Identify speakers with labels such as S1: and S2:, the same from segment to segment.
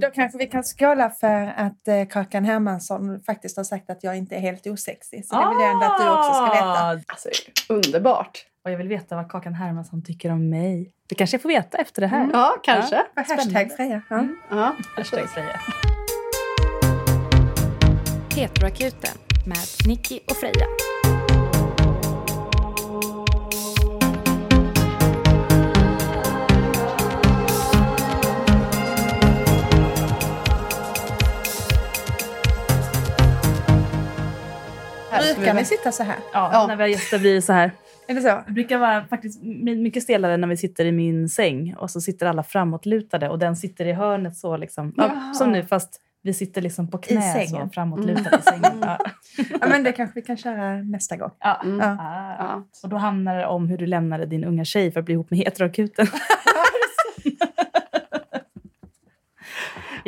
S1: Då kanske vi kan skåla för att eh, Kakan Hermansson faktiskt har sagt att jag inte är helt osexig. Så det vill jag ändå att du också ska veta.
S2: Alltså, underbart.
S3: Och jag vill veta vad Kakan Hermansson tycker om mig. Det kanske jag får veta efter det här.
S2: Ja, kanske.
S1: För Hashtag Freja. Ja.
S3: Mm.
S2: Ja.
S3: Hashtag Freja.
S4: Heteroakuten med Nicky och Freja.
S1: Brukar ni sitta så här?
S3: Ja,
S2: Ja.
S3: när vi har gäster blir det så här.
S1: Är det så?
S3: Det brukar vara faktiskt my- mycket stelare när vi sitter i min säng och så sitter alla framåtlutade och den sitter i hörnet så liksom. Ja, som nu fast vi sitter liksom på knä
S1: sängen.
S3: så framåtlutade i sängen. Ja.
S1: Ja, men det kanske vi kan köra nästa gång.
S3: Ja.
S2: Mm.
S1: Ja.
S2: Ja.
S3: Och då handlar det om hur du lämnade din unga tjej för att bli ihop med heteroakuten.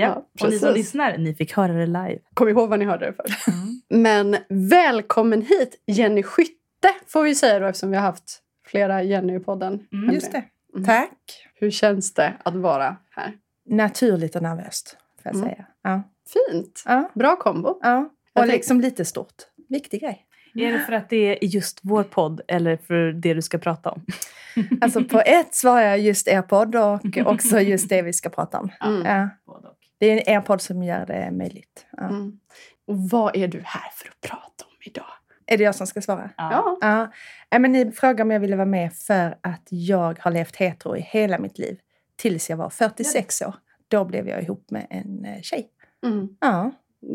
S3: ja,
S2: Ja,
S3: och ni som lyssnar, ni fick höra det live.
S2: Kom ihåg vad ni hörde det först. Men välkommen hit Jenny Skytte får vi säga då eftersom vi har haft flera Jenny i podden.
S3: Mm.
S1: Just det.
S2: Mm.
S1: Tack.
S2: Hur känns det att vara här?
S1: Naturligt och nervöst, får jag
S2: Mm.
S1: säga. Ja.
S2: Fint.
S1: Ja.
S2: Bra kombo.
S1: ja. Och liksom lite stort. Viktig grej.
S3: Är det för att det är just vår podd eller för det du ska prata om?
S1: Alltså på ett svarar jag just er podd och också just det vi ska prata om.
S2: Mm.
S1: Ja. Det är er podd som gör det möjligt. Ja.
S2: Mm. Och vad är du här för att prata om idag?
S1: Är det jag som ska svara?
S2: Ja.
S1: Ja. Ja, men ni frågade om jag ville vara med för att jag har levt hetero i hela mitt liv. Tills jag var 46 år. Då blev jag ihop med en eh, tjej.
S2: Mm.
S1: Ja.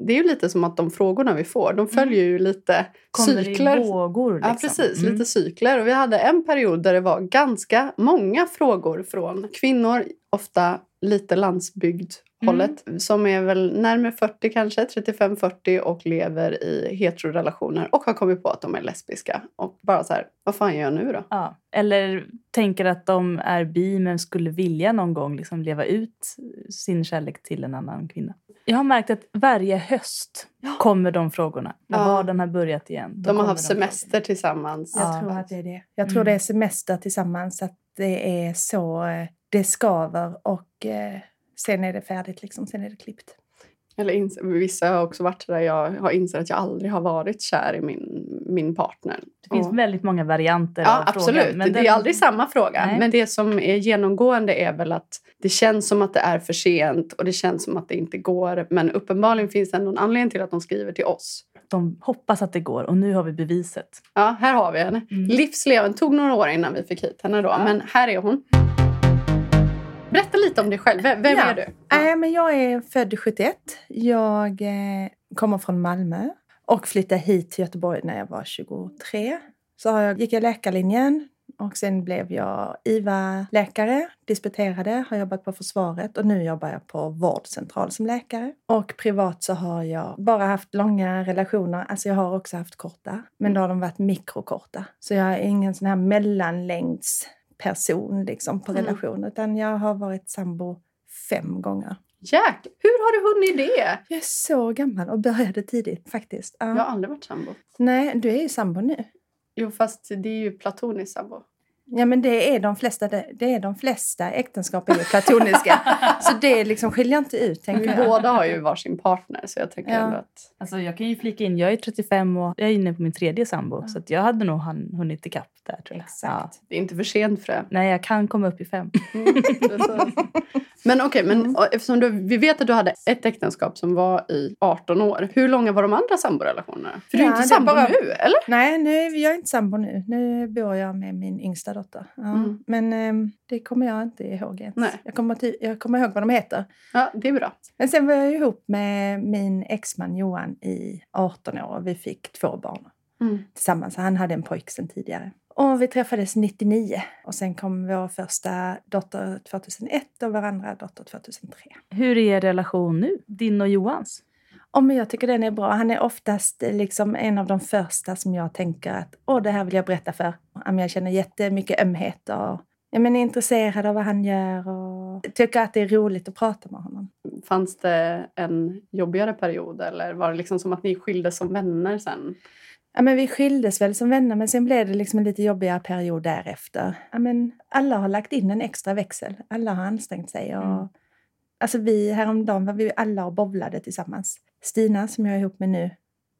S2: Det är ju lite som att de frågorna vi får, de följer ju lite
S3: Kommer
S2: cykler.
S3: i vågor. Liksom.
S2: Ja, precis.
S3: Mm.
S2: Lite cykler. Och vi hade en period där det var ganska många frågor från kvinnor, ofta lite landsbygdhållet, som är väl närmare 40 kanske, 35-40 och lever i heterorelationer och har kommit på att de är lesbiska. Och bara så här, vad fan gör jag nu då?
S3: Ja. Eller tänker att de är bi men skulle vilja någon gång liksom leva ut sin kärlek till en annan kvinna. Jag har märkt att varje höst kommer de frågorna. När
S2: Ja.
S3: vardagen har börjat igen.
S2: De har haft semester tillsammans.
S1: Jag
S3: Ja.
S1: tror att det är det. Jag tror
S3: Mm.
S1: det är semester tillsammans. Att det är så eh, det skaver och eh, sen är det färdigt. Liksom. Sen är det klippt.
S2: Eller ins- vissa har också varit där jag har insett att jag aldrig har varit kär i min, min partner.
S3: Det finns
S2: Och-
S3: väldigt många varianter
S2: Ja,
S3: av
S2: absolut.
S3: frågan.
S2: det
S3: den-
S2: är aldrig samma fråga.
S3: Nej.
S2: Men det som är genomgående är väl att det känns som att det är för sent och det känns som att det inte går. Men uppenbarligen finns det en anledning till att de skriver till oss.
S3: De hoppas att det går och nu har vi beviset.
S2: Ja, här har vi henne.
S3: Mm.
S2: Livslevande. tog några år innan vi fick hit henne då. Men här är hon. Berätta lite om dig själv. Vem, vem
S1: Ja.
S2: är du?
S1: Äh, men jag är född 71. Jag eh, kommer från Malmö och flyttade hit till Göteborg när jag var 23. Så jag, gick jag läkarlinjen och sen blev jag IVA-läkare, disputerade, har jobbat på försvaret och nu jobbar jag på vårdcentral som läkare. Och privat så har jag bara haft långa relationer, alltså jag har också haft korta, men då har de varit mikrokorta. Så jag är ingen sån här mellanlängdsperson liksom på
S2: Mm.
S1: relation, utan jag har varit sambo fem gånger.
S2: Jack, hur har du hunnit det?
S1: Jag är så gammal och började tidigt faktiskt. Ja.
S2: Jag har aldrig varit sambo.
S1: Nej, du är ju sambo nu.
S2: Jo, fast det är ju platoniskt sambo.
S1: Ja, men det är de flesta, det, det är de flesta äktenskap är ju platoniska. så det liksom skiljer inte ut, tänker jag.
S2: båda har ju varsin partner så jag tänker
S1: Ja.
S2: ändå att...
S3: Alltså jag kan ju flika in, jag är 35 och jag är inne på min tredje sambo.
S1: Ja.
S3: Så att jag hade nog han, hunnit ikapp där tror jag.
S1: Exakt.
S2: Det är inte för sent för det.
S3: Nej, jag kan komma upp i fem.
S2: Mm, men okej, men och eftersom du, vi vet att du hade ett äktenskap som var i 18 år. Hur långa var de andra samborelationerna? För du är
S1: Ja,
S2: inte sambo
S1: bara-
S2: nu, eller?
S1: Nej, nu, är jag är inte sambo nu. Nu bor jag med min yngsta dotter. Ja.
S2: Mm.
S1: Men ehm, det kommer jag inte ihåg ens.
S2: Nej.
S1: Jag, kommer till, jag kommer ihåg vad de heter.
S2: Ja, det är bra.
S1: Men sen var jag ihop med min exman Johan i 18 år och vi fick två barn.
S2: Mm.
S1: tillsammans. Han hade en pojk sedan tidigare. Och vi träffades 99 och sen kom vår första dotter 2001 och vår andra dotter 2003.
S3: Hur är er relation nu? Din och Johans?
S1: Och men jag tycker den är bra. Han är oftast eh, liksom en av de första som jag tänker att åh, det här vill jag berätta för. Jag känner jättemycket ömhet och ja, men är intresserad av vad han gör och tycker att det är roligt att prata med honom.
S2: Fanns det en jobbigare period eller var det liksom som att ni skildes som vänner sen?
S1: Ja, men vi skildes väl som vänner, men sen blev det liksom en lite jobbigare period därefter. Ja, men alla har lagt in en extra växel. Alla har ansträngt sig. Och,
S3: Mm.
S1: Alltså vi häromdagen var vi alla och bowlade tillsammans. Stina som jag är ihop med nu,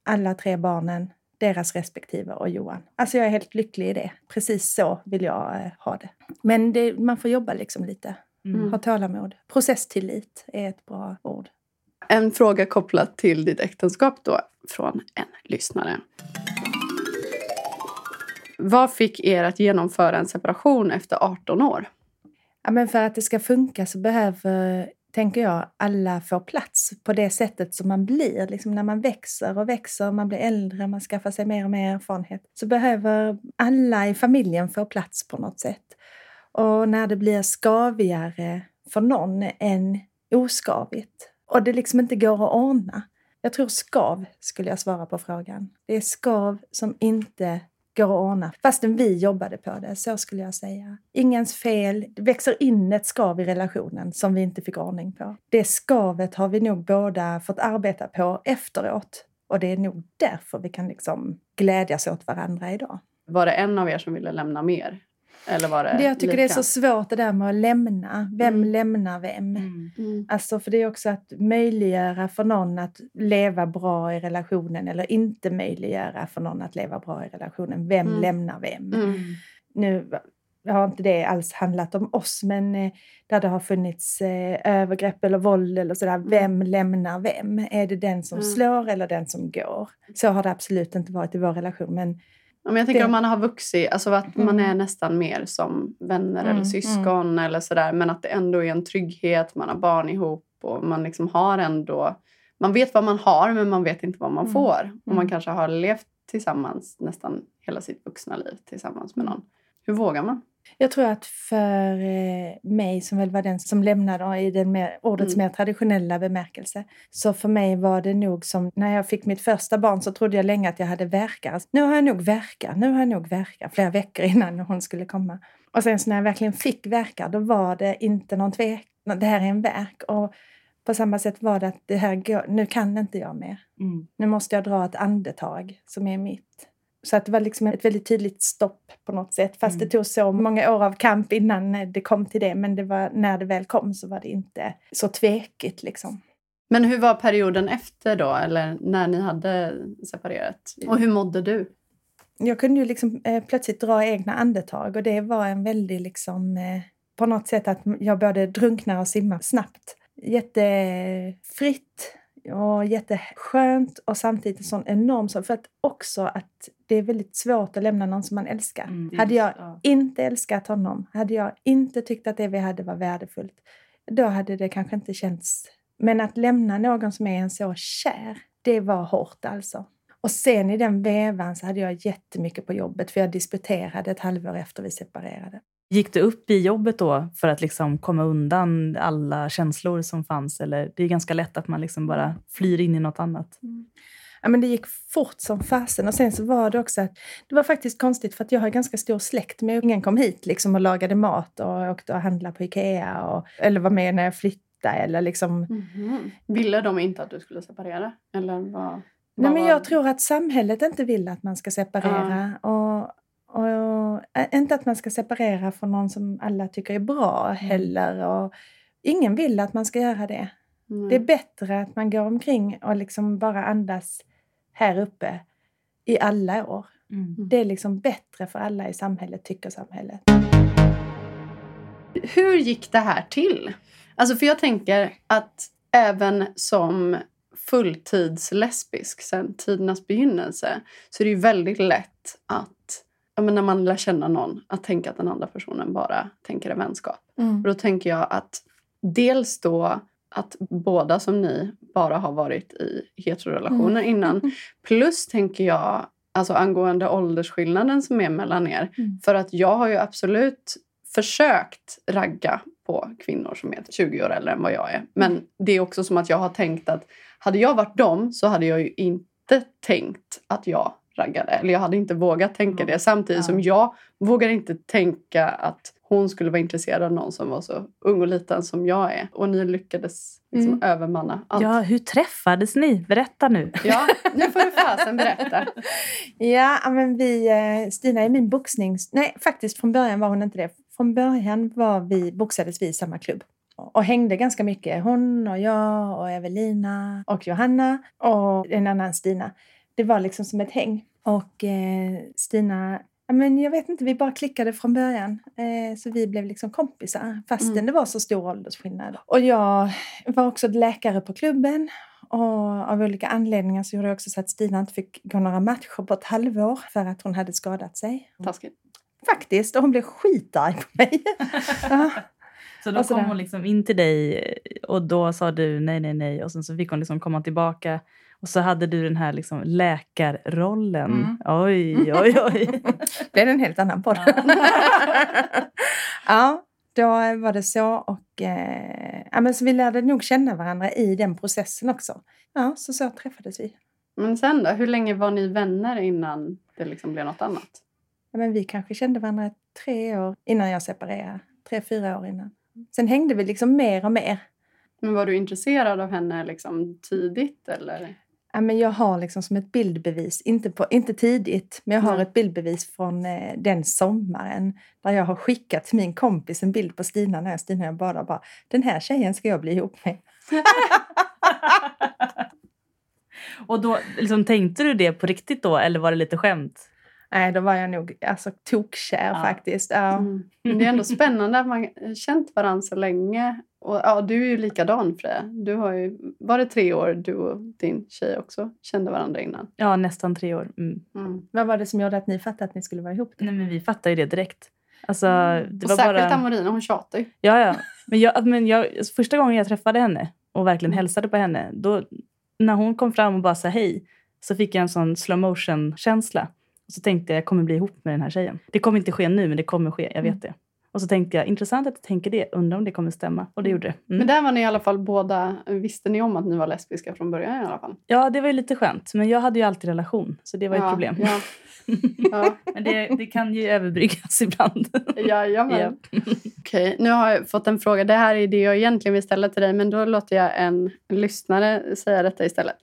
S1: alla tre barnen, deras respektive och Johan. Alltså jag är helt lycklig i det. Precis så vill jag eh, ha det. Men det, man får jobba liksom lite.
S3: Mm.
S1: Ha tålamod. Processtillit är ett bra ord.
S2: En fråga kopplat till ditt äktenskap då från en lyssnare. Vad fick er att genomföra en separation efter 18 år?
S1: Ja, men för att det ska funka så behöver, tänker jag, alla få plats på det sättet som man blir. Liksom när man växer och växer, man blir äldre, man skaffar sig mer och mer erfarenhet. Så behöver alla i familjen få plats på något sätt. Och när det blir skavigare för någon än oskavigt och det liksom inte går att ordna. Jag tror skav skulle jag svara på frågan. Det är skav som inte går att ordna. Fastän vi jobbade på det, så skulle jag säga. Ingens fel. Det växer in ett skav i relationen som vi inte fick ordning på. Det skavet har vi nog båda fått arbeta på efteråt. Och det är nog därför vi kan liksom glädjas åt varandra idag.
S2: Var det en av er som ville lämna mer? Eller var det
S1: Det jag tycker
S2: lika?
S1: det är så svårt det där med att lämna. Vem
S2: Mm.
S1: lämnar vem?
S3: Mm.
S2: Mm.
S1: Alltså för det är också att möjliggöra för någon att leva bra i relationen eller inte möjliggöra för någon att leva bra i relationen. Vem
S2: Mm.
S1: lämnar vem?
S2: Mm.
S1: Nu har inte det alls handlat om oss, men eh, där det har funnits eh, övergrepp eller våld eller sådär. Vem lämnar vem? Är det den som
S2: Mm.
S1: slår eller den som går? Så har det absolut inte varit i vår relation. Men
S2: men jag tänker
S1: Det-
S2: om man har vuxit, alltså att man
S1: Mm.
S2: är nästan mer som vänner
S1: Mm,
S2: eller syskon eller sådär. Men att det ändå är en trygghet, man har barn ihop och man liksom har ändå... Man vet vad man har men man vet inte vad man
S1: Mm,
S2: får. Och man
S1: mm.
S2: kanske har levt tillsammans nästan hela sitt vuxna liv tillsammans med
S1: Mm.
S2: någon. Hur vågar man?
S1: Jag tror att för eh, mig, som väl var den som lämnade i den mer, ordets
S2: Mm.
S1: mer traditionella bemärkelse, så för mig var det nog som när jag fick mitt första barn så trodde jag länge att jag hade verkar. Alltså, Nu har jag nog verkar, nu har jag nog verkar, flera veckor innan hon skulle komma. Och sen så när jag verkligen fick verkar, då var det inte någon tvekan. Det här är en verk. Och på samma sätt var det att det här går, nu kan inte jag mer.
S3: Mm.
S1: Nu måste jag dra ett andetag som är mitt. Så att det var liksom ett väldigt tydligt stopp på något sätt. Fast
S3: Mm.
S1: det tog så många år av kamp innan det kom till det. Men det var, när det väl kom så var det inte så tvekigt liksom.
S2: Men hur var perioden efter då? Eller när ni hade separerat? Och hur mådde du?
S1: Jag kunde ju liksom eh, plötsligt dra egna andetag och det var en väldig liksom eh, på något sätt att jag både drunknar och simmar snabbt. Jättefritt och jätteskönt och samtidigt en sån enorm sorg. För att också att det är väldigt svårt att lämna någon som man älskar.
S3: Mm,
S1: hade jag
S3: ja.
S1: inte älskat honom, hade jag inte tyckt att det vi hade var värdefullt, då hade det kanske inte känts... Men att lämna någon som är en så kär, det var hårt alltså. Och sen i den vevan så hade jag jättemycket på jobbet för jag disputerade ett halvår efter vi separerade.
S3: Gick du upp i jobbet då för att liksom komma undan alla känslor som fanns? Eller det är ganska lätt att man liksom bara flyr in i något annat.
S1: Ja, men det gick fort som fasen. Och sen så var det också att det var faktiskt konstigt för att jag har ganska stor släkt. Men ingen kom hit liksom och lagade mat och åkte och handlade på Ikea. Och, eller var med när jag flyttade. Eller liksom,
S2: Mhm. Ville de inte att du skulle separera? Eller vad,
S1: Nej,
S2: vad
S1: men
S2: var-
S1: jag tror att samhället inte vill att man ska separera. Och, och, äh, inte att man ska separera från någon som alla tycker är bra heller. Och, ingen vill att man ska göra det.
S2: Mm.
S1: Det är bättre att man går omkring och liksom bara andas här uppe i alla år.
S3: Mm.
S1: Det är liksom bättre för alla i samhället, tycker samhället.
S2: Hur gick det här till? Alltså för jag tänker att även som fulltidslesbisk sedan tidernas begynnelse så är det ju väldigt lätt att men när man lär känna någon att tänka att den andra personen bara tänker en vänskap. Och då tänker jag att dels då att båda som ni bara har varit i heterorelationer
S1: Mm.
S2: innan. Plus tänker jag alltså angående åldersskillnaden som är mellan er.
S1: Mm.
S2: För att jag har ju absolut försökt ragga på kvinnor som är 20 år äldre än vad jag är. Men det är också som att jag har tänkt att hade jag varit dem så hade jag ju inte tänkt att jag raggade. Eller jag hade inte vågat tänka
S3: Mm.
S2: det. Samtidigt
S3: Ja.
S2: som jag vågar inte tänka att hon skulle vara intresserad av någon som var så ung och liten som jag är. Och ni lyckades liksom
S1: Mm.
S2: övermanna allt.
S3: Ja, hur träffades ni? Berätta nu.
S2: ja, nu får du fasen berätta.
S1: Ja, men vi, eh, Stina är min boxnings... Nej, faktiskt från början var hon inte det. Från början var vi, boxades vi i samma klubb. och hängde ganska mycket. Hon och jag och Evelina och Johanna och en annan Stina. Det var liksom som ett häng. Och eh, Stina, ja, men jag vet inte, vi bara klickade från början. Eh, så vi blev liksom kompisar fastän
S2: Mm.
S1: det var så stor åldersskillnad. Och jag var också läkare på klubben. Och av olika anledningar så gjorde det också så att Stina inte fick gå några matcher på ett halvår för att hon hade skadat sig.
S2: Taskigt.
S1: Faktiskt, och hon blev skitarg på mig. ja.
S3: Så då kom hon liksom in till dig och då sa du nej, nej, nej. Och sen så fick hon liksom komma tillbaka. Och så hade du den här liksom läkarrollen.
S1: Mm.
S3: Oj, oj, oj.
S1: blev det en helt annan podd. ja, då var det så. Och, eh, ja, men så vi lärde nog känna varandra i den processen också. Ja, så så träffades vi.
S2: Men sen då? Hur länge var ni vänner innan det liksom blev något annat?
S1: Ja, men vi kanske kände varandra tre år innan jag separerade. Tre, fyra år innan. Sen hängde vi liksom mer och mer.
S2: Men var du intresserad av henne liksom tidigt eller?
S1: Ja, men jag har liksom som ett bildbevis, inte, på, inte tidigt, men jag har ett bildbevis från eh, den sommaren där jag har skickat till min kompis en bild på Stina när Stina och jag badar bara den här tjejen ska jag bli ihop med.
S3: Och då liksom, tänkte du det på riktigt då eller var det lite skämt?
S1: Nej, då var jag nog alltså, tokkär
S3: Ja.
S1: faktiskt. Ja.
S2: Mm. Men det är ändå spännande att man har känt varandra så länge. Och, ja, du är ju likadan Freja. Du har ju, var det tre år du och din tjej också kände varandra innan?
S3: Ja, nästan tre år. Mm.
S2: Mm.
S1: Vad var det som gjorde att ni fattade att ni skulle vara ihop?
S3: Nej, men vi fattade ju det direkt. Alltså, det
S2: Och
S3: var
S2: särskilt
S3: bara...
S2: Amorina, hon tjatar ju.
S3: Ja, ja. Men, jag, men jag, första gången jag träffade henne och verkligen
S2: Mm.
S3: hälsade på henne, då, när hon kom fram och bara sa hej, så fick jag en sån slow motion-känsla. Och så tänkte jag, jag kommer bli ihop med den här tjejen. Det kommer inte ske nu, men det kommer ske. Jag vet
S1: Mm.
S3: det. Och så tänkte jag, intressant att du tänker det. Undrar om det kommer stämma. Och det gjorde det. Mm.
S2: Men där var ni i alla fall båda, visste ni om att ni var lesbiska från början i alla fall?
S3: Ja, det var ju lite skönt. Men jag hade ju alltid relation, så det var ju ett
S2: ja,
S3: problem.
S2: Ja. Ja,
S3: men det, det kan ju överbryggas ibland.
S2: jajamän. Okej, nu har jag fått en fråga. Det här är det jag egentligen vill ställa till dig, men då låter jag en lyssnare säga detta istället.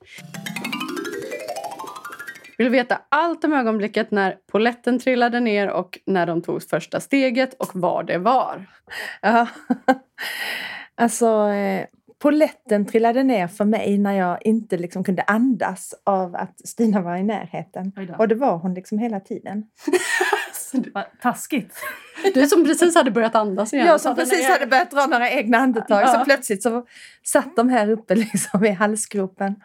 S2: Vill veta allt om ögonblicket när poletten trillade ner och när de tog första steget och var det var.
S1: Ja. alltså, eh, poletten trillade ner för mig när jag inte liksom kunde andas av att Stina var i närheten. Och det var hon liksom hela tiden.
S3: Vad taskigt.
S2: Du som precis hade börjat andas igen.
S1: Jag som precis hade börjat dra några egna andetag
S2: Ja.
S1: så plötsligt så satt de här uppe liksom i halsgropen.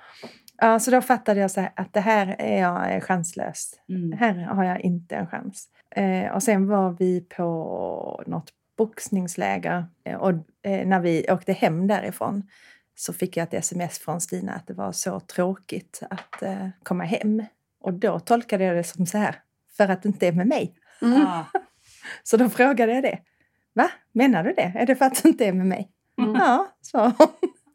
S1: Ja, så då fattade jag så här att det här är jag eh, chanslös.
S3: Mm.
S1: Här har jag inte en chans. Eh, och sen var vi på något boxningsläger eh, och eh, när vi åkte hem därifrån så fick jag ett sms från Stina att det var så tråkigt att eh, komma hem. Och då tolkade jag det som så här, för att det inte är med mig.
S2: Mm.
S1: Så då frågade jag det. Va? Menar du det? Är det för att det inte är med mig?
S2: Mm.
S1: Ja, så.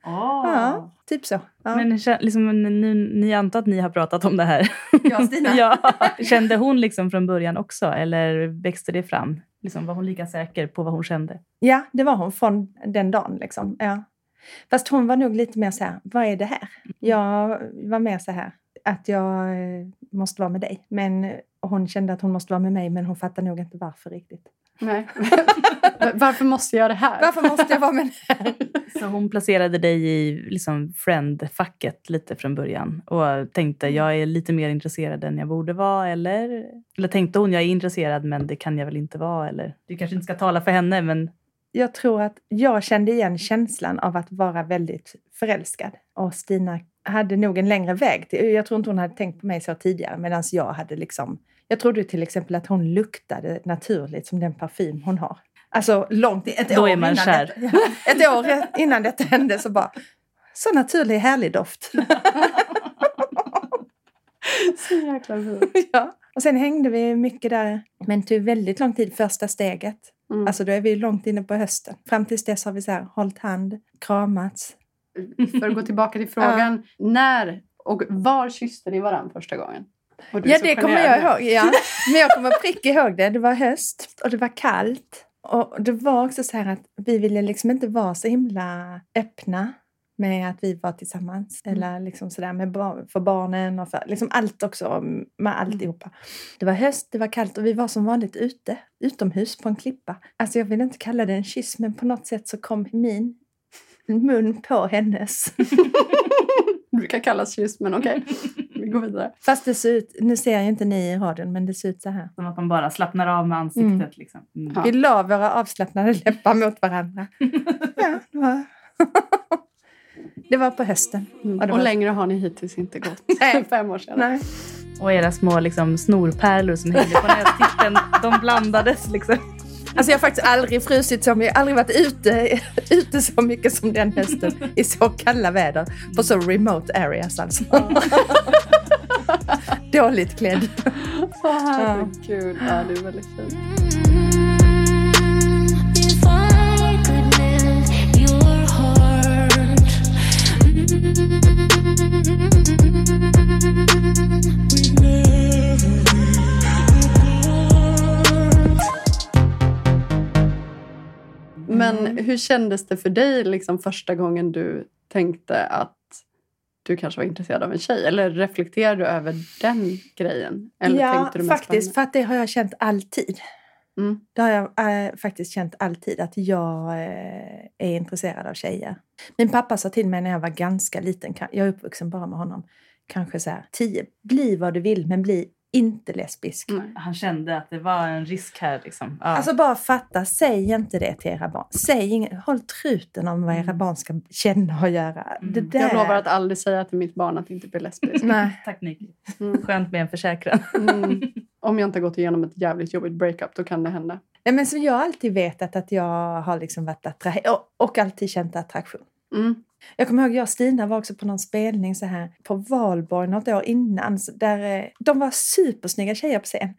S3: Åh.
S1: Ja, typ så. Ja.
S3: Men liksom, ni, ni antar att ni har pratat om det här?
S1: Jag Stina?
S3: ja. Kände hon liksom från början också eller växte det fram? Liksom, var hon lika säker på vad hon kände?
S1: Ja, det var hon från den dagen. Liksom. Ja. Fast hon var nog lite mer så här, vad är det här? Jag var mer så här, att jag eh, måste vara med dig. Men hon kände att hon måste vara med mig, men hon fattade nog inte varför riktigt.
S2: Nej. Varför måste jag det här?
S1: Varför måste jag vara med här?
S3: Så hon placerade dig i liksom friend-facket lite från början och tänkte jag är lite mer intresserad än jag borde vara eller? Eller tänkte hon jag är intresserad men det kan jag väl inte vara eller? Du kanske inte ska tala för henne men
S1: Jag tror att jag kände igen känslan av att vara väldigt förälskad. Och Stina hade nog en längre väg. Till, jag tror inte hon hade tänkt på mig så tidigare medan jag hade liksom... Jag trodde till exempel att hon luktade naturligt som den parfym hon har. Alltså långt, ett
S3: Då
S1: år innan
S3: kär.
S1: Detta, ett år innan detta hände så bara... Så naturlig, härlig doft.
S2: Så jäkla roligt.
S1: ja. Och sen hängde vi mycket där. Men det tog väldigt lång tid, första steget.
S2: Mm.
S1: Alltså då är vi långt inne på hösten. Fram tills dess har vi så här, hållit hand, kramats.
S2: För att gå tillbaka till frågan. När och var kysste ni varandra första gången?
S1: Ja, det kommer jag ihåg. Ja. Men jag kommer prick ihåg det. Det var höst och det var kallt. Och det var också så här att vi ville liksom inte vara så himla öppna med att vi var tillsammans. Eller liksom sådär med bar- för barnen och för liksom allt också med alltihopa. Det var höst, det var kallt och vi var som vanligt ute, utomhus på en klippa. Alltså jag vill inte kalla det en kyss men på något sätt så kom min mun på hennes.
S2: Det brukar kallas kyss, men okej. Vi går vidare.
S1: Fast det ser ut, nu ser ju inte ni i radion, men det ser ut så här.
S3: Som att man bara slappnar av med ansiktet.
S1: Mm.
S3: Liksom. Mm.
S2: Ja.
S1: Vi la våra avslappnade läppar mot varandra. Ja, det var, det var på hösten.
S2: Mm. Och
S1: var-
S2: längre har ni hittills inte gått.
S1: Nej.
S2: Fem år sedan.
S1: Nej.
S3: Och era små liksom, snorpärlor som hängde på nästippen, de blandades liksom.
S1: Alltså jag har faktiskt aldrig frusit så mycket, jag har aldrig varit ute, ute så mycket som den hösten i så kalla väder på så remote areas alltså. Dåligt klädd.
S2: Åh herregud. Ja, det är väldigt fint. Men hur kändes det för dig liksom, första gången du tänkte att du kanske var intresserad av en tjej? Eller reflekterade du över den grejen? Eller
S1: ja, faktiskt. För att det har jag känt alltid.
S2: Mm.
S1: Det har jag eh, faktiskt känt alltid, att jag eh, är intresserad av tjejer. Min pappa sa till mig när jag var ganska liten, jag är uppvuxen bara med honom, kanske så här, tio, bli vad du vill men bli inte lesbisk.
S2: Nej.
S3: Han kände att det var en risk här. Liksom. Ja.
S1: Alltså bara fatta, säg inte det till era barn. Säg inget, håll truten om vad era
S3: Mm.
S1: barn ska känna och göra.
S3: Mm.
S1: Det där.
S2: Jag lovar att aldrig säga till mitt barn att inte bli lesbisk.
S1: Nej.
S3: Tack Nicky.
S2: Mm.
S3: Skönt med en försäkran.
S2: Mm. Om jag inte har gått igenom ett jävligt jobbigt breakup, då kan det hända.
S1: Nej, men så jag alltid vetat att jag har liksom varit attra- och, och alltid känt attraktion.
S2: Mm.
S1: Jag kommer ihåg jag och Stina var också på någon spelning så här på Valborg något år innan. Där, eh, de var supersnygga tjejer på scen.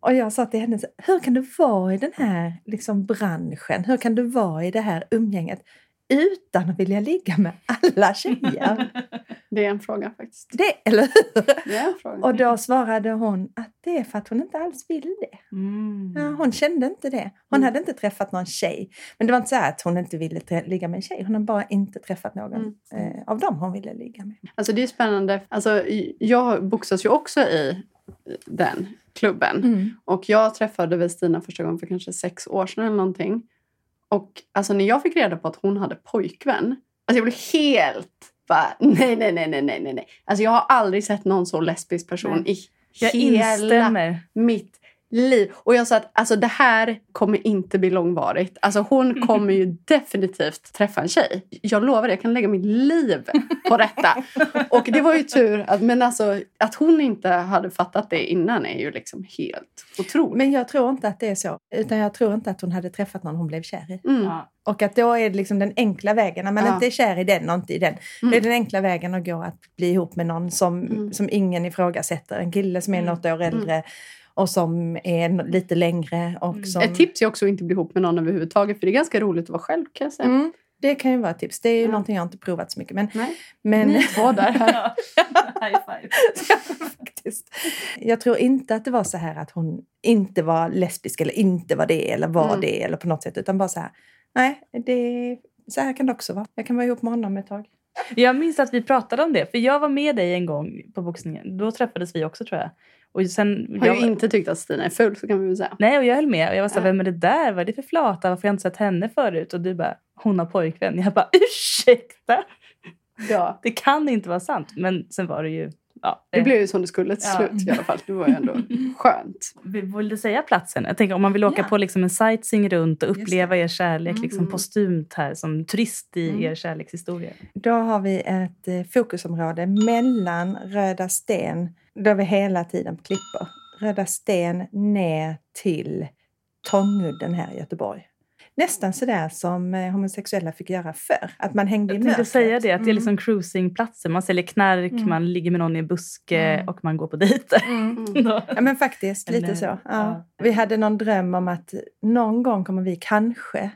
S1: Och jag sa till henne, hur kan du vara i den här liksom, branschen? Hur kan du vara i det här umgänget utan att vilja ligga med alla tjejer?
S2: Det är en fråga faktiskt.
S1: det, eller hur?
S2: Det är en fråga.
S1: Och då svarade hon att det är för att hon inte alls vill det.
S3: Mm.
S1: Ja, hon kände inte det. Hon
S2: Mm.
S1: hade inte träffat någon tjej. Men det var inte så att hon inte ville ligga med en tjej. Hon hade bara inte träffat någon
S2: Mm.
S1: eh, av dem hon ville ligga med.
S2: Alltså det är spännande. Alltså, jag boxas ju också i den klubben.
S1: Mm.
S2: Och jag träffade väl Stina första gången för kanske sex år sedan eller någonting. Och alltså när jag fick reda på att hon hade pojkvän. Alltså jag blev helt bara, nej, nej, nej, nej, nej, nej. Alltså jag har aldrig sett någon så lesbisk person
S3: Nej.
S2: i
S3: Jag
S2: hela
S3: instämmer.
S2: mitt liv. Och jag sa att alltså, det här kommer inte bli långvarigt. Alltså, hon kommer ju definitivt träffa en tjej. Jag lovar, det, jag kan lägga mitt liv på detta. Och det var ju tur. Att, men alltså, att hon inte hade fattat det innan är ju liksom helt otroligt.
S1: Men jag tror inte att det är så. Utan jag tror inte att hon hade träffat någon hon blev kär i.
S2: Mm.
S3: Ja.
S1: Och att då är det liksom den enkla vägen. När man
S2: Ja.
S1: inte är kär i den och inte i den.
S2: Mm.
S1: Det är den enkla vägen att gå att bli ihop med någon som,
S2: Mm.
S1: som ingen ifrågasätter. En kille som är
S3: Mm.
S1: något år äldre och som är lite längre. Och
S3: Mm.
S1: som,
S2: Ett tips är också att inte bli ihop med någon överhuvudtaget. För det är ganska roligt att vara själv kan jag säga.
S1: Mm, det kan ju vara ett tips. Det är ju
S2: Ja.
S1: någonting jag inte provat så mycket. Men,
S2: Nej.
S1: men
S2: Ni två där. Här.
S3: High five.
S1: faktiskt. Jag tror inte att det var så här att hon inte var lesbisk eller inte var det eller var
S2: Mm.
S1: det eller på något sätt. Utan bara så här, nej, det, så här kan det också vara. Jag kan vara ihop med honom ett tag.
S3: Jag minns att vi pratade om det, för jag var med dig en gång på boxningen. Då träffades vi också tror jag. Och sen,
S2: Har
S3: jag,
S2: ju inte tyckt att Stina är ful så kan vi väl säga.
S3: Nej, och jag höll med. Och jag var så här,
S2: Ja.
S3: vem är det där? Vad är det för flata? Varför har jag inte sett henne förut? Och du bara, hon har pojkvän. Jag bara, ursäkta?
S2: Ja.
S3: Det kan inte vara sant. Men sen var det ju... Ja,
S2: Det
S3: eh,
S2: blev ju som det skulle till
S3: Ja.
S2: slut i alla fall. Det var ju ändå skönt.
S3: Vill du säga platsen? Jag tänker om man vill åka
S1: Ja.
S3: på liksom en sightseeing runt och uppleva er kärlek
S1: Mm.
S3: liksom postumt här som turist i
S1: Mm.
S3: er kärlekshistoria.
S1: Då har vi ett eh, fokusområde mellan Röda Sten, då vi hela tiden på klippor, Röda Sten ner till Tångudden här i Göteborg. Nästan sådär som eh, homosexuella fick göra förr, att man hängde i
S3: Jag tänkte säga det, att det är
S1: Mm.
S3: liksom cruisingplatser. Man säljer knark,
S1: Mm.
S3: man ligger med någon i en buske
S1: Mm.
S3: och man går på dejter.
S1: Mm.
S2: Mm.
S1: Ja men faktiskt,
S3: Eller-
S1: lite så. Ja.
S3: ja.
S1: Vi hade någon dröm om att någon gång kommer vi kanske,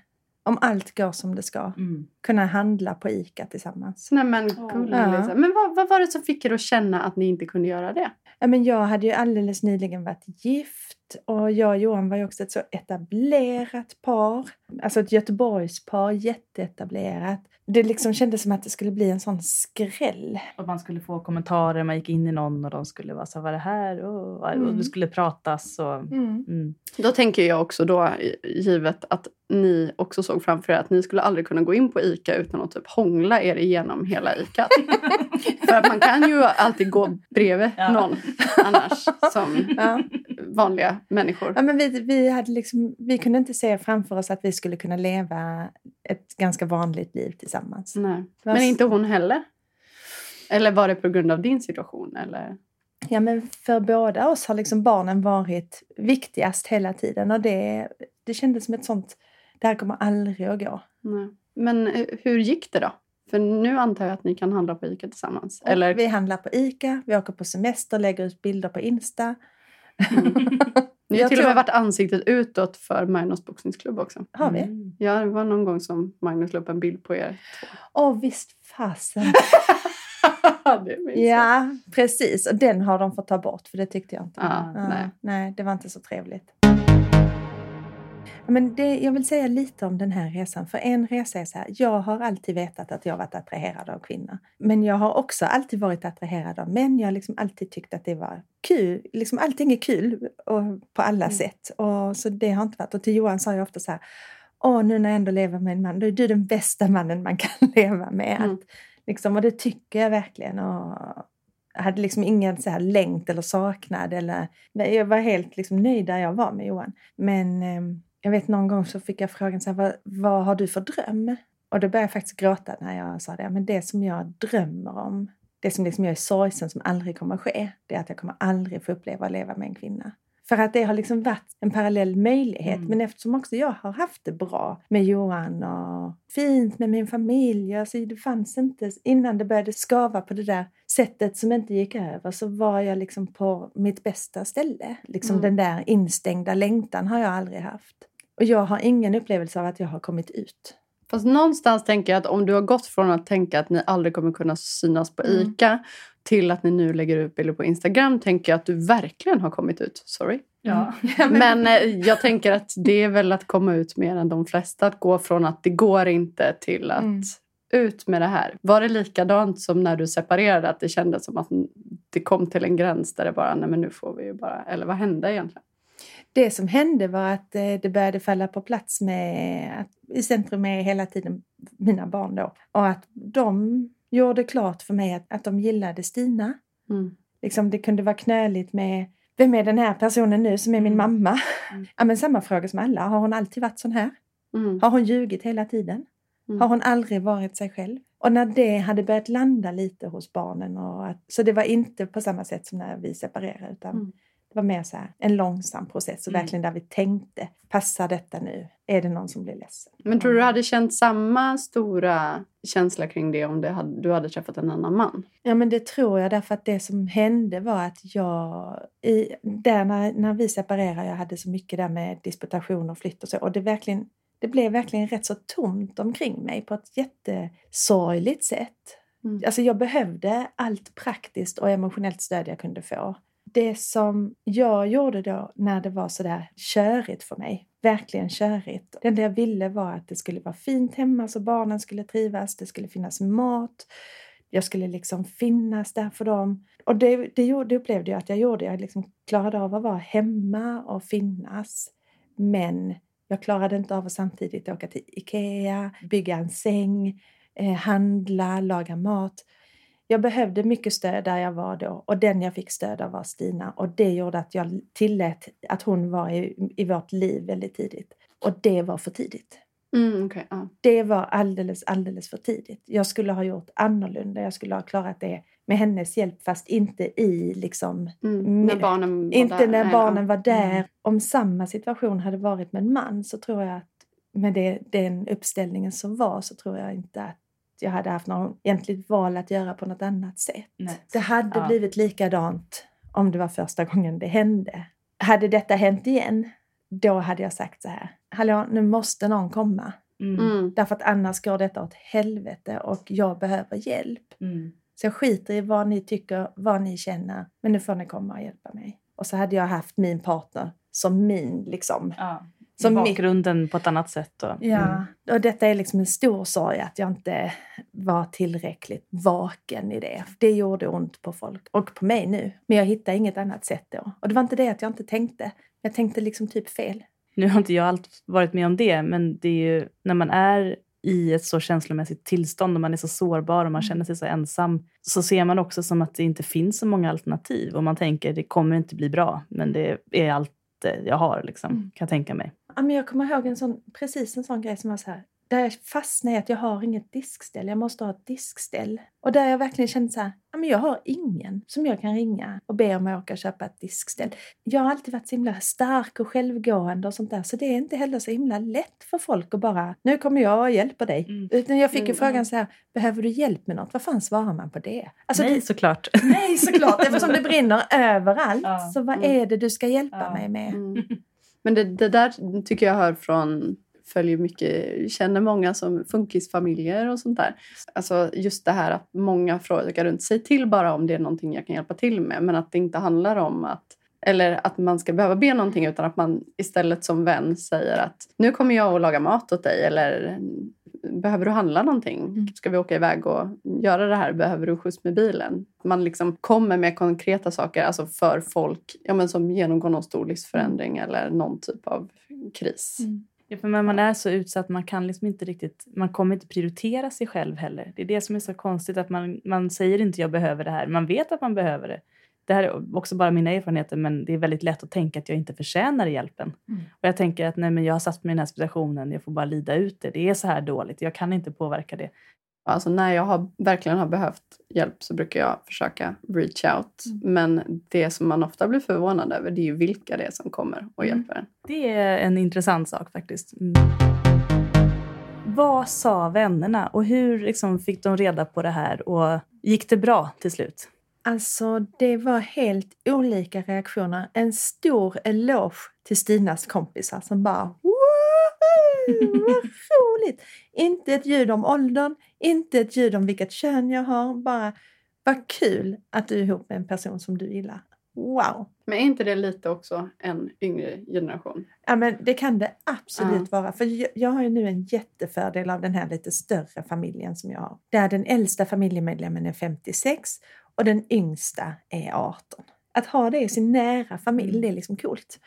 S1: om allt går som det ska,
S3: Mm.
S1: kunna handla på ICA tillsammans.
S2: Nej men gulligt.
S1: Ja.
S2: Men vad, vad var det som fick er att känna att ni inte kunde göra det?
S1: Ja, men jag hade ju alldeles nyligen varit gift och jag och Johan var ju också ett så etablerat par. Alltså ett Göteborgspar, jätteetablerat. Det liksom kändes som att det skulle bli en sån skräll.
S3: Och man skulle få kommentarer, man gick in i någon och de skulle vara så här, vad är det här? Och, och
S1: Mm.
S3: det skulle pratas. Och, mm.
S2: Då tänker jag också då, givet att ni också såg framför er att ni skulle aldrig kunna gå in på ICA utan att typ hångla er igenom hela ICA. För att man kan ju alltid gå bredvid
S3: Ja.
S2: någon annars som
S1: Ja.
S2: vanliga människor.
S1: Ja, men vi, vi, hade liksom, vi kunde inte se framför oss att vi skulle kunna leva ett ganska vanligt liv tillsammans.
S2: Nej. Men inte hon heller? Eller var det på grund av din situation? Eller?
S1: Ja, men för båda oss har liksom barnen varit viktigast hela tiden och det, det kändes som ett sånt, det här kommer aldrig att gå.
S2: Nej. Men eh, hur gick det då? För nu antar jag att ni kan handla på ICA tillsammans.
S1: Och
S2: Eller
S1: Vi handlar på ICA, vi åker på semester, lägger ut bilder på Insta.
S2: ni har
S1: Jag
S2: till och med varit ansiktet utåt för Magnus boxningsklubb också.
S1: Har vi?
S3: Mm.
S2: Ja, det var någon gång som Magnus la upp en bild på er två.
S1: Åh, visst fasen. ja, precis. Och den har de fått ta bort för det tyckte jag inte.
S2: Ja,
S1: Ja,
S2: nej.
S1: nej, det var inte så trevligt. Men det, jag vill säga lite om den här resan. För en resa är så här, jag har alltid vetat att jag varit attraherad av kvinnor. Men jag har också alltid varit attraherad av män. Jag har liksom alltid tyckt att det var kul. Liksom allting är kul och, på alla
S2: Mm.
S1: sätt. Och, så det har inte varit. Och till Johan sa jag ofta så här, åh nu när jag ändå lever med en man, då är du den bästa mannen man kan leva med.
S2: Mm.
S1: Att, liksom, och det tycker jag verkligen. Och, jag hade liksom ingen så här längt eller saknad. Eller, jag var helt liksom nöjd där jag var med Johan. Men eh, jag vet någon gång så fick jag frågan så här, vad, vad har du för dröm? Och då började jag faktiskt gråta när jag sa det. Men det som jag drömmer om, det som liksom jag är sorgsen som aldrig kommer att ske, det är att jag kommer aldrig få uppleva att leva med en kvinna. För att det har liksom varit en parallell möjlighet.
S3: Mm.
S1: Men eftersom också jag har haft det bra med Johan och fint med min familj. Alltså det fanns inte, innan det började skava på det där sättet som inte gick över så var jag liksom på mitt bästa ställe. Liksom
S2: Mm.
S1: den där instängda längtan har jag aldrig haft. Och jag har ingen upplevelse av att jag har kommit ut.
S2: Fast någonstans tänker jag att om du har gått från att tänka att ni aldrig kommer kunna synas på
S1: Mm.
S2: ICA till att ni nu lägger ut bilder på Instagram tänker jag att du verkligen har kommit ut. Sorry.
S3: Ja.
S2: Men eh, jag tänker att det är väl att komma ut mer än de flesta. Att gå från att det går inte till att
S1: Mm.
S2: ut med det här. Var det likadant som när du separerade? Att det kändes som att det kom till en gräns där det bara, nej men nu får vi ju bara... Eller vad hände egentligen?
S1: Det som hände var att eh, det började falla på plats med att i centrum är hela tiden mina barn då. Och att de gjorde klart för mig att, att de gillade Stina.
S2: Mm.
S1: Liksom det kunde vara knöligt med vem är den här personen nu som är min
S3: Mm.
S1: mamma?
S3: Mm.
S1: Ja, men samma fråga som alla. Har hon alltid varit sån här?
S2: Mm.
S1: Har hon ljugit hela tiden?
S2: Mm.
S1: Har hon aldrig varit sig själv? Och när det hade börjat landa lite hos barnen. Och att, så det var inte på samma sätt som när vi separerade. Utan
S2: Mm.
S1: Det var mer så här, en långsam process. Och
S3: Mm.
S1: verkligen där vi tänkte, passar detta nu? Är det någon som blir ledsen?
S2: Men tror du du hade känt samma stora känsla kring det om det hade, du hade träffat en annan man?
S1: Ja men det tror jag därför att det som hände var att jag, i, där när, när vi separerade, jag hade så mycket där med disputation och flytt och så. Och det, verkligen, det blev verkligen rätt så tomt omkring mig på ett jättesorgligt sätt.
S2: Mm.
S1: Alltså jag behövde allt praktiskt och emotionellt stöd jag kunde få. Det som jag gjorde då när det var sådär körigt för mig, verkligen körigt. Det enda jag ville var att det skulle vara fint hemma så barnen skulle trivas, det skulle finnas mat, jag skulle liksom finnas där för dem. Och det, det, gjorde, det upplevde jag att jag gjorde. Jag liksom klarade av att vara hemma och finnas. Men jag klarade inte av att samtidigt åka till Ikea, bygga en säng, eh, handla, laga mat. Jag behövde mycket stöd där jag var då och den jag fick stöd av var Stina och det gjorde att jag tillät att hon var i, i vårt liv väldigt tidigt. Och det var för tidigt.
S2: Mm, okay, ja.
S1: Det var alldeles, alldeles för tidigt. Jag skulle ha gjort annorlunda. Jag skulle ha klarat det med hennes hjälp fast inte i liksom
S2: mm. När barnen var
S1: inte
S2: där,
S1: när barnen var där.
S3: Mm.
S1: Om samma situation hade varit med en man så tror jag att med det, den uppställningen som var så tror jag inte att jag hade haft någon egentligt val att göra på något annat sätt.
S3: Nej.
S1: Det hade
S3: Ja.
S1: blivit likadant om det var första gången det hände. Hade detta hänt igen, då hade jag sagt så här. Hallå, nu måste någon komma.
S3: Mm.
S2: Mm.
S1: Därför att annars går detta åt helvete och jag behöver hjälp.
S3: Mm.
S1: Så jag skiter i vad ni tycker, vad ni känner. Men nu får ni komma och hjälpa mig. Och så hade jag haft min partner som min. Liksom.
S3: Ja.
S1: Som mitt-
S3: bakgrunden på ett annat sätt. Och,
S1: Ja,
S3: Mm.
S1: och detta är liksom en stor sorg att jag inte var tillräckligt vaken i det. Det gjorde ont på folk och på mig nu. Men jag hittade inget annat sätt då. Och det var inte det att jag inte tänkte. Jag tänkte liksom typ fel.
S3: Nu har inte jag allt varit med om det, men det är ju när man är i ett så känslomässigt tillstånd och man är så sårbar och man känner sig så ensam så ser man också som att det inte finns så många alternativ och man tänker det kommer inte bli bra men det är allt jag har liksom,
S1: Mm.
S3: kan jag tänka mig.
S1: Ja, men jag kommer ihåg en sån, precis en sån grej som var så här. Där jag fastnade i att jag har inget diskställ. Jag måste ha ett diskställ. Och där jag verkligen kände så här. Ja, men jag har ingen som jag kan ringa och be om att åka och köpa ett diskställ. Jag har alltid varit så himla stark och självgående och sånt där. Så det är inte heller så himla lätt för folk att bara, nu kommer jag och hjälper dig.
S3: Mm.
S1: Utan jag fick ju
S2: Mm.
S1: frågan så här, behöver du hjälp med något? Vad fan svarar man på det? Alltså,
S3: Nej
S1: det,
S3: såklart.
S1: nej såklart, eftersom det brinner överallt.
S3: Ja.
S1: Så vad
S2: Mm.
S1: är det du ska hjälpa
S3: Ja.
S1: mig med?
S2: Mm. Men det, det där tycker jag hör från följer mycket, känner många som funkisfamiljer och sånt där. Alltså just det här att många frågar runt sig till bara om det är någonting jag kan hjälpa till med. Men att det inte handlar om att eller att man ska behöva be någonting utan att man istället som vän säger att nu kommer jag att laga mat åt dig eller behöver du handla någonting?
S1: Mm.
S2: Ska vi åka iväg och göra det här? Behöver du skjuts med bilen? Man liksom kommer med konkreta saker alltså för folk ja, men som genomgår någon stor livsförändring eller någon typ av kris.
S1: Mm.
S3: Ja, för när man är så utsatt, man kan liksom inte riktigt, man kommer inte prioritera sig själv heller. Det är det som är så konstigt, att man, man säger inte jag behöver det här, man vet att man behöver det. Det här är också bara mina erfarenheter, men det är väldigt lätt att tänka att jag inte förtjänar hjälpen.
S1: Mm.
S3: Och jag tänker att nej, men jag har satt mig i den här situationen, jag får bara lida ut det. Det är så här dåligt, jag kan inte påverka det.
S2: Alltså när jag har, verkligen har behövt hjälp så brukar jag försöka reach out. Men det som man ofta blir förvånad över det är ju vilka det är som kommer och
S3: Mm.
S2: hjälper en.
S3: Det är en intressant sak faktiskt. Mm. Vad sa vännerna och hur liksom, fick de reda på det här och gick det bra till slut?
S1: Alltså, det var helt olika reaktioner. En stor eloge till Stinas kompisar som bara Woho! Vad roligt! Inte ett ljud om åldern, inte ett ljud om vilket kön jag har. Bara, vad kul att du är ihop med en person som du gillar. Wow!
S2: Men är inte det lite också en yngre generation?
S1: Ja, men det kan det absolut vara. För jag, jag har ju nu en jättefördel av den här lite större familjen som jag har. Där den äldsta familjemedlemmen är 56 och den yngsta är 18. Att ha det i sin nära familj,
S3: Mm.
S1: det är liksom coolt.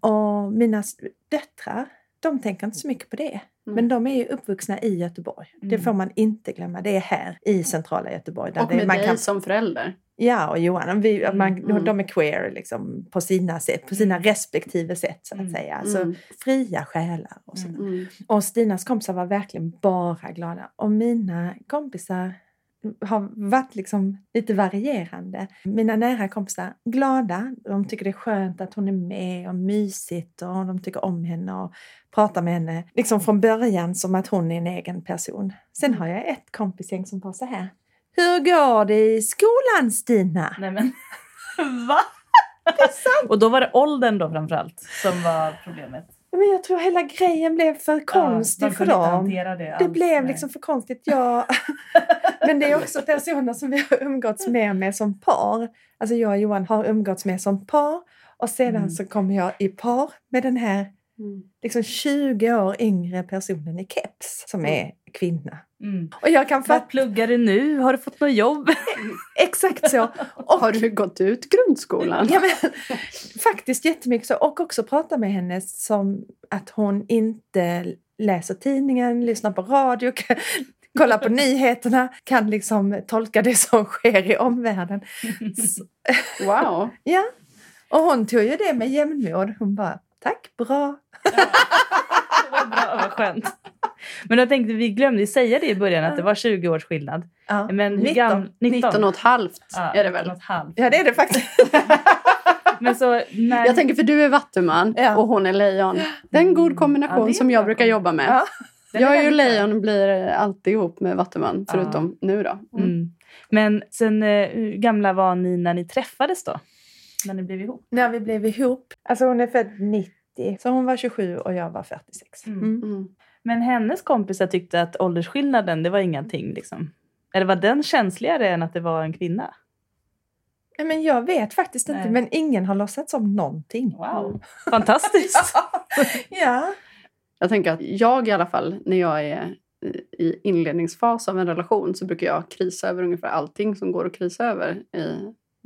S1: Och mina döttrar, de tänker inte så mycket på det.
S2: Mm.
S1: Men de är ju uppvuxna i Göteborg. Det
S3: Mm.
S1: får man inte glömma. Det är här i centrala Göteborg. Där
S2: Och
S1: det,
S2: med
S1: man
S2: dig
S1: kan
S2: som förälder.
S1: Ja, och Johan, vi,
S3: Mm,
S1: man,
S2: mm.
S1: de är queer liksom, på sina sätt, på sina respektive sätt så att
S3: Mm,
S1: säga. Alltså
S2: mm.
S1: fria själar och så.
S3: Mm.
S2: Mm.
S1: Och Stinas kompisar var verkligen bara glada. Och mina kompisar har varit liksom lite varierande. Mina nära kompisar, glada. De tycker det är skönt att hon är med och mysigt och de tycker om henne och pratar med henne. Liksom från början som att hon är en egen person. Sen har jag ett kompisgäng som var så här. Hur går det i skolan Stina?
S3: Nej men, va? Och då var det åldern då framförallt som var problemet.
S1: Ja, Men jag tror hela grejen blev för konstig
S3: de
S1: för dem.
S3: det.
S1: Det blev
S3: nej.
S1: liksom för konstigt. Jag... Men det är också personer som vi har umgåtts med, med som par. Alltså jag och Johan har umgåtts med som par. Och sedan
S3: Mm.
S1: så kommer jag i par med den här
S2: Mm.
S1: liksom 20 år yngre personen i keps som är kvinna.
S3: Mm.
S1: Och jag kan
S3: Vad
S1: fatta
S3: pluggar du nu? Har du fått något jobb?
S1: exakt så. Och
S2: Har du gått ut grundskolan?
S1: Ja, men, faktiskt jättemycket så. Och också prata med henne som att hon inte läser tidningen, lyssnar på radio, kan, kollar på nyheterna, kan liksom tolka det som sker i omvärlden.
S2: Wow!
S1: ja. Och hon tog ju det med jämnmod. Hon bara, tack, bra.
S3: Det var bra, vad skönt. Men jag tänkte, vi glömde säga det i början att det var 20 års skillnad.
S1: Ja.
S3: Men hur
S1: 19.
S3: gammal?
S2: 19 och ett halvt
S3: Ja,
S2: är det väl?
S3: 19 och ett halvt.
S1: Ja, det är det faktiskt.
S3: Men så när...
S2: Jag tänker för du är vattuman
S1: Ja.
S2: och hon är lejon. Det är en god kombination
S3: Ja, det är
S2: som jag brukar jobba med. Jag är ju lejon blir alltid ihop med vattuman
S3: Ja.
S2: förutom nu då.
S3: Mm. Men sen, eh, hur gamla var ni när ni träffades då? När ni blev ihop?
S1: När vi blev ihop, alltså hon är född 90, så hon var 27 och jag var 46.
S3: Mm. Men hennes kompisar tyckte att åldersskillnaden, det var ingenting liksom. Eller var den känsligare än att det var en kvinna?
S1: Nej, Men jag vet faktiskt inte,
S3: Nej.
S1: men ingen har låtsats om någonting.
S3: Wow. Fantastiskt.
S1: ja.
S2: Jag tänker att jag i alla fall, när jag är i- i inledningsfas av en relation så brukar jag krisa över ungefär allting som går att krisa över. I,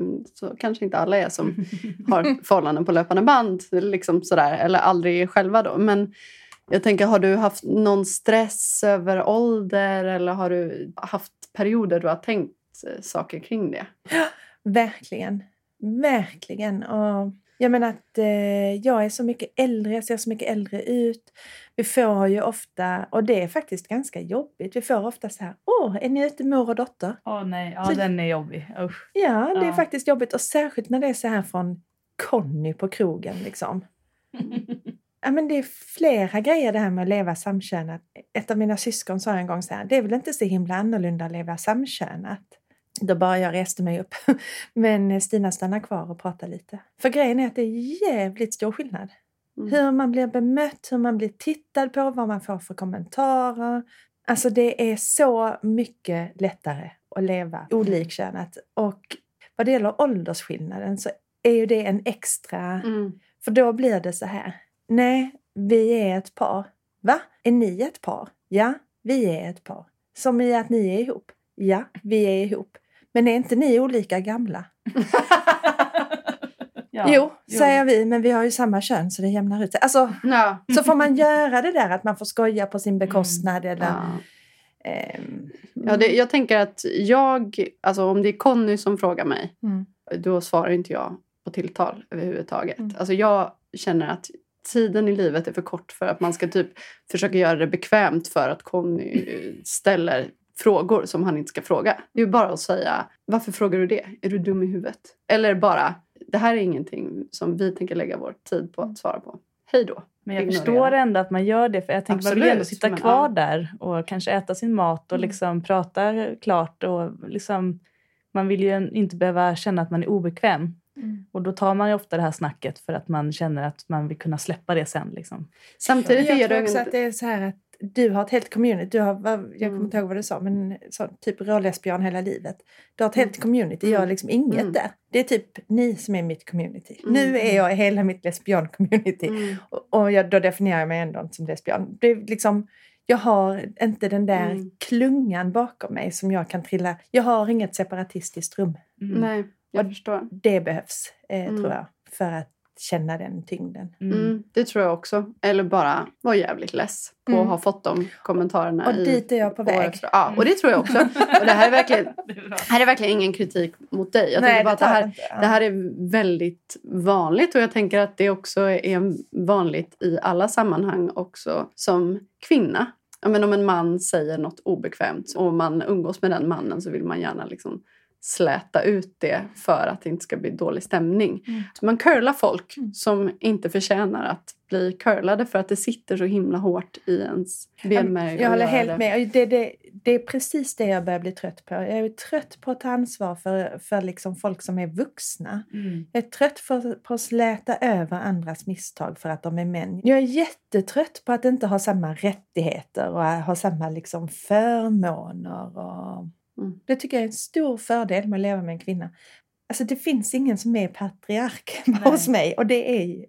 S2: mm, så kanske inte alla är som har förhållanden på löpande band liksom sådär, eller aldrig själva då. Men jag tänker, har du haft någon stress över ålder eller har du haft perioder du har tänkt eh, saker kring det?
S1: Verkligen. Verkligen. Och jag menar att eh, jag är så mycket äldre, jag ser så mycket äldre ut. Vi får ju ofta, och det är faktiskt ganska jobbigt, vi får ofta så här, åh, är ni ute mor och dotter?
S3: Åh nej, ja
S1: Så-
S3: den är jobbig. Usch.
S1: Ja, det är
S3: Ja.
S1: faktiskt jobbigt och särskilt när det är så här från Conny på krogen liksom. Ja, men det är flera grejer det här med att leva samkönat. Ett av mina syskon sa en gång så här, det är väl inte så himla annorlunda att leva samkönat. Då bara jag reste mig upp. Men Stina stannar kvar och pratar lite. För grejen är att det är jävligt stor skillnad.
S2: Mm.
S1: Hur man blir bemött, hur man blir tittad på, vad man får för kommentarer. Alltså det är så mycket lättare att leva olikkönat. Och vad det gäller åldersskillnaden så är ju det en extra
S2: Mm.
S1: för då blir det så här. Nej, vi är ett par. Va? Är ni ett par? Ja, vi är ett par. Som i att ni är ihop? Ja, vi är ihop. Men är inte ni olika gamla?
S3: Ja,
S1: jo, säger vi, men vi har ju samma kön så det jämnar ut sig. Alltså,
S2: Ja.
S1: så får man göra det där att man får skoja på sin bekostnad eller...
S2: Ja.
S1: ehm,
S2: Ja, det, jag tänker att jag, alltså om det är Conny som frågar mig,
S1: mm.
S2: då svarar inte jag på tilltal överhuvudtaget.
S1: Mm.
S2: Alltså jag känner att tiden i livet är för kort för att man ska typ försöka göra det bekvämt för att Conny ställer frågor som han inte ska fråga. Det är ju bara att säga, varför frågar du det? Är du dum i huvudet? Eller bara, det här är ingenting som vi tänker lägga vår tid på att svara på. Hej då.
S3: Men jag
S2: Ignorera.
S3: förstår ändå att man gör det. För jag tänker man vill ändå sitta kvar
S2: ja.
S3: där och kanske äta sin mat och
S1: Mm.
S3: liksom prata klart. Och liksom, man vill ju inte behöva känna att man är obekväm.
S1: Mm.
S3: Och då tar man ju ofta det här snacket för att man känner att man vill kunna släppa det sen. Liksom.
S2: Samtidigt
S1: Jag
S2: är
S1: tror
S2: det
S1: också att det är så här att du har ett helt community. Du har, jag kommer
S2: Mm.
S1: inte ihåg vad du sa, men så, typ rålesbian hela livet. Du har ett
S2: Mm.
S1: helt community. Jag har liksom inget
S2: Mm.
S1: där. Det är typ ni som är mitt community.
S2: Mm.
S1: Nu är jag hela mitt lesbian-community.
S2: Mm.
S1: Och, och jag, då definierar jag mig ändå inte som lesbian. Det är liksom, jag har inte den där
S2: Mm.
S1: klungan bakom mig som jag kan trilla. Jag har inget separatistiskt rum.
S3: Mm.
S2: Nej, jag
S1: Och-
S2: förstår.
S1: Det behövs, eh,
S2: Mm.
S1: tror jag, för att känna den tyngden.
S3: Mm.
S2: Mm, det tror jag också. Eller bara vara jävligt less på
S1: Mm.
S2: att ha fått de kommentarerna.
S1: Och
S2: i,
S1: dit är jag på väg.
S2: efter. Ja, och det tror jag också. Och det här är verkligen, här är verkligen ingen kritik mot dig. Jag tänker bara att det här.
S1: Ja.
S2: det här är väldigt vanligt och jag tänker att det också är vanligt i alla sammanhang också som kvinna. Ja, men om en man säger något obekvämt och man umgås med den mannen så vill man gärna liksom släta ut det för att det inte ska bli dålig stämning.
S1: Mm.
S2: Så man curlar folk
S1: Mm.
S2: som inte förtjänar att bli curlade för att det sitter så himla hårt i ens benmärg.
S1: Jag håller helt
S2: det.
S1: med. Det, det, det är precis det jag börjar bli trött på. Jag är trött på att ta ansvar för, för liksom folk som är vuxna.
S3: Mm.
S1: Jag är trött för, på att släta över andras misstag för att de är män. Jag är jättetrött på att inte ha samma rättigheter och ha samma liksom förmåner. Och...
S2: Mm.
S1: Det tycker jag är en stor fördel med att leva med en kvinna. Alltså det finns ingen som är patriark
S3: Nej.
S1: hos mig och det är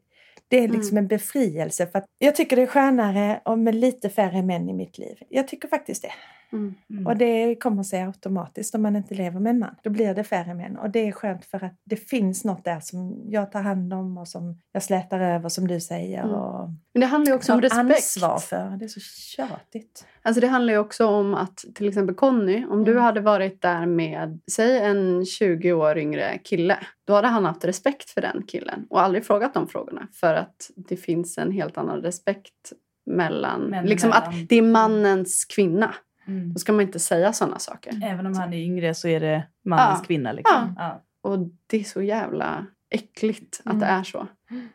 S1: det är liksom en befrielse. För jag tycker det är skönare och med lite färre män i mitt liv. Jag tycker faktiskt det.
S2: Mm.
S3: Mm.
S1: Och det kommer sig automatiskt om man inte lever med en man. Då blir det färre män. Och det är skönt för att det finns något där som jag tar hand om och som jag slätar över som du säger.
S2: Mm.
S1: Och
S2: Men det handlar också om respekt.
S1: ansvar för. Det är så tjatigt.
S2: Alltså det handlar ju också om att till exempel Conny, om du
S1: Mm.
S2: hade varit där med, säg en 20 år yngre kille, då hade han haft respekt för den killen och aldrig frågat de frågorna för att det finns en helt annan respekt mellan,
S3: Män
S2: liksom att det är mannens kvinna.
S3: Mm.
S2: Då ska man inte säga sådana saker.
S3: Även om han är yngre så är det mannens
S2: Ja.
S3: kvinna. Liksom. Ja.
S2: Och det är så jävla äckligt att
S1: Mm.
S2: det är så.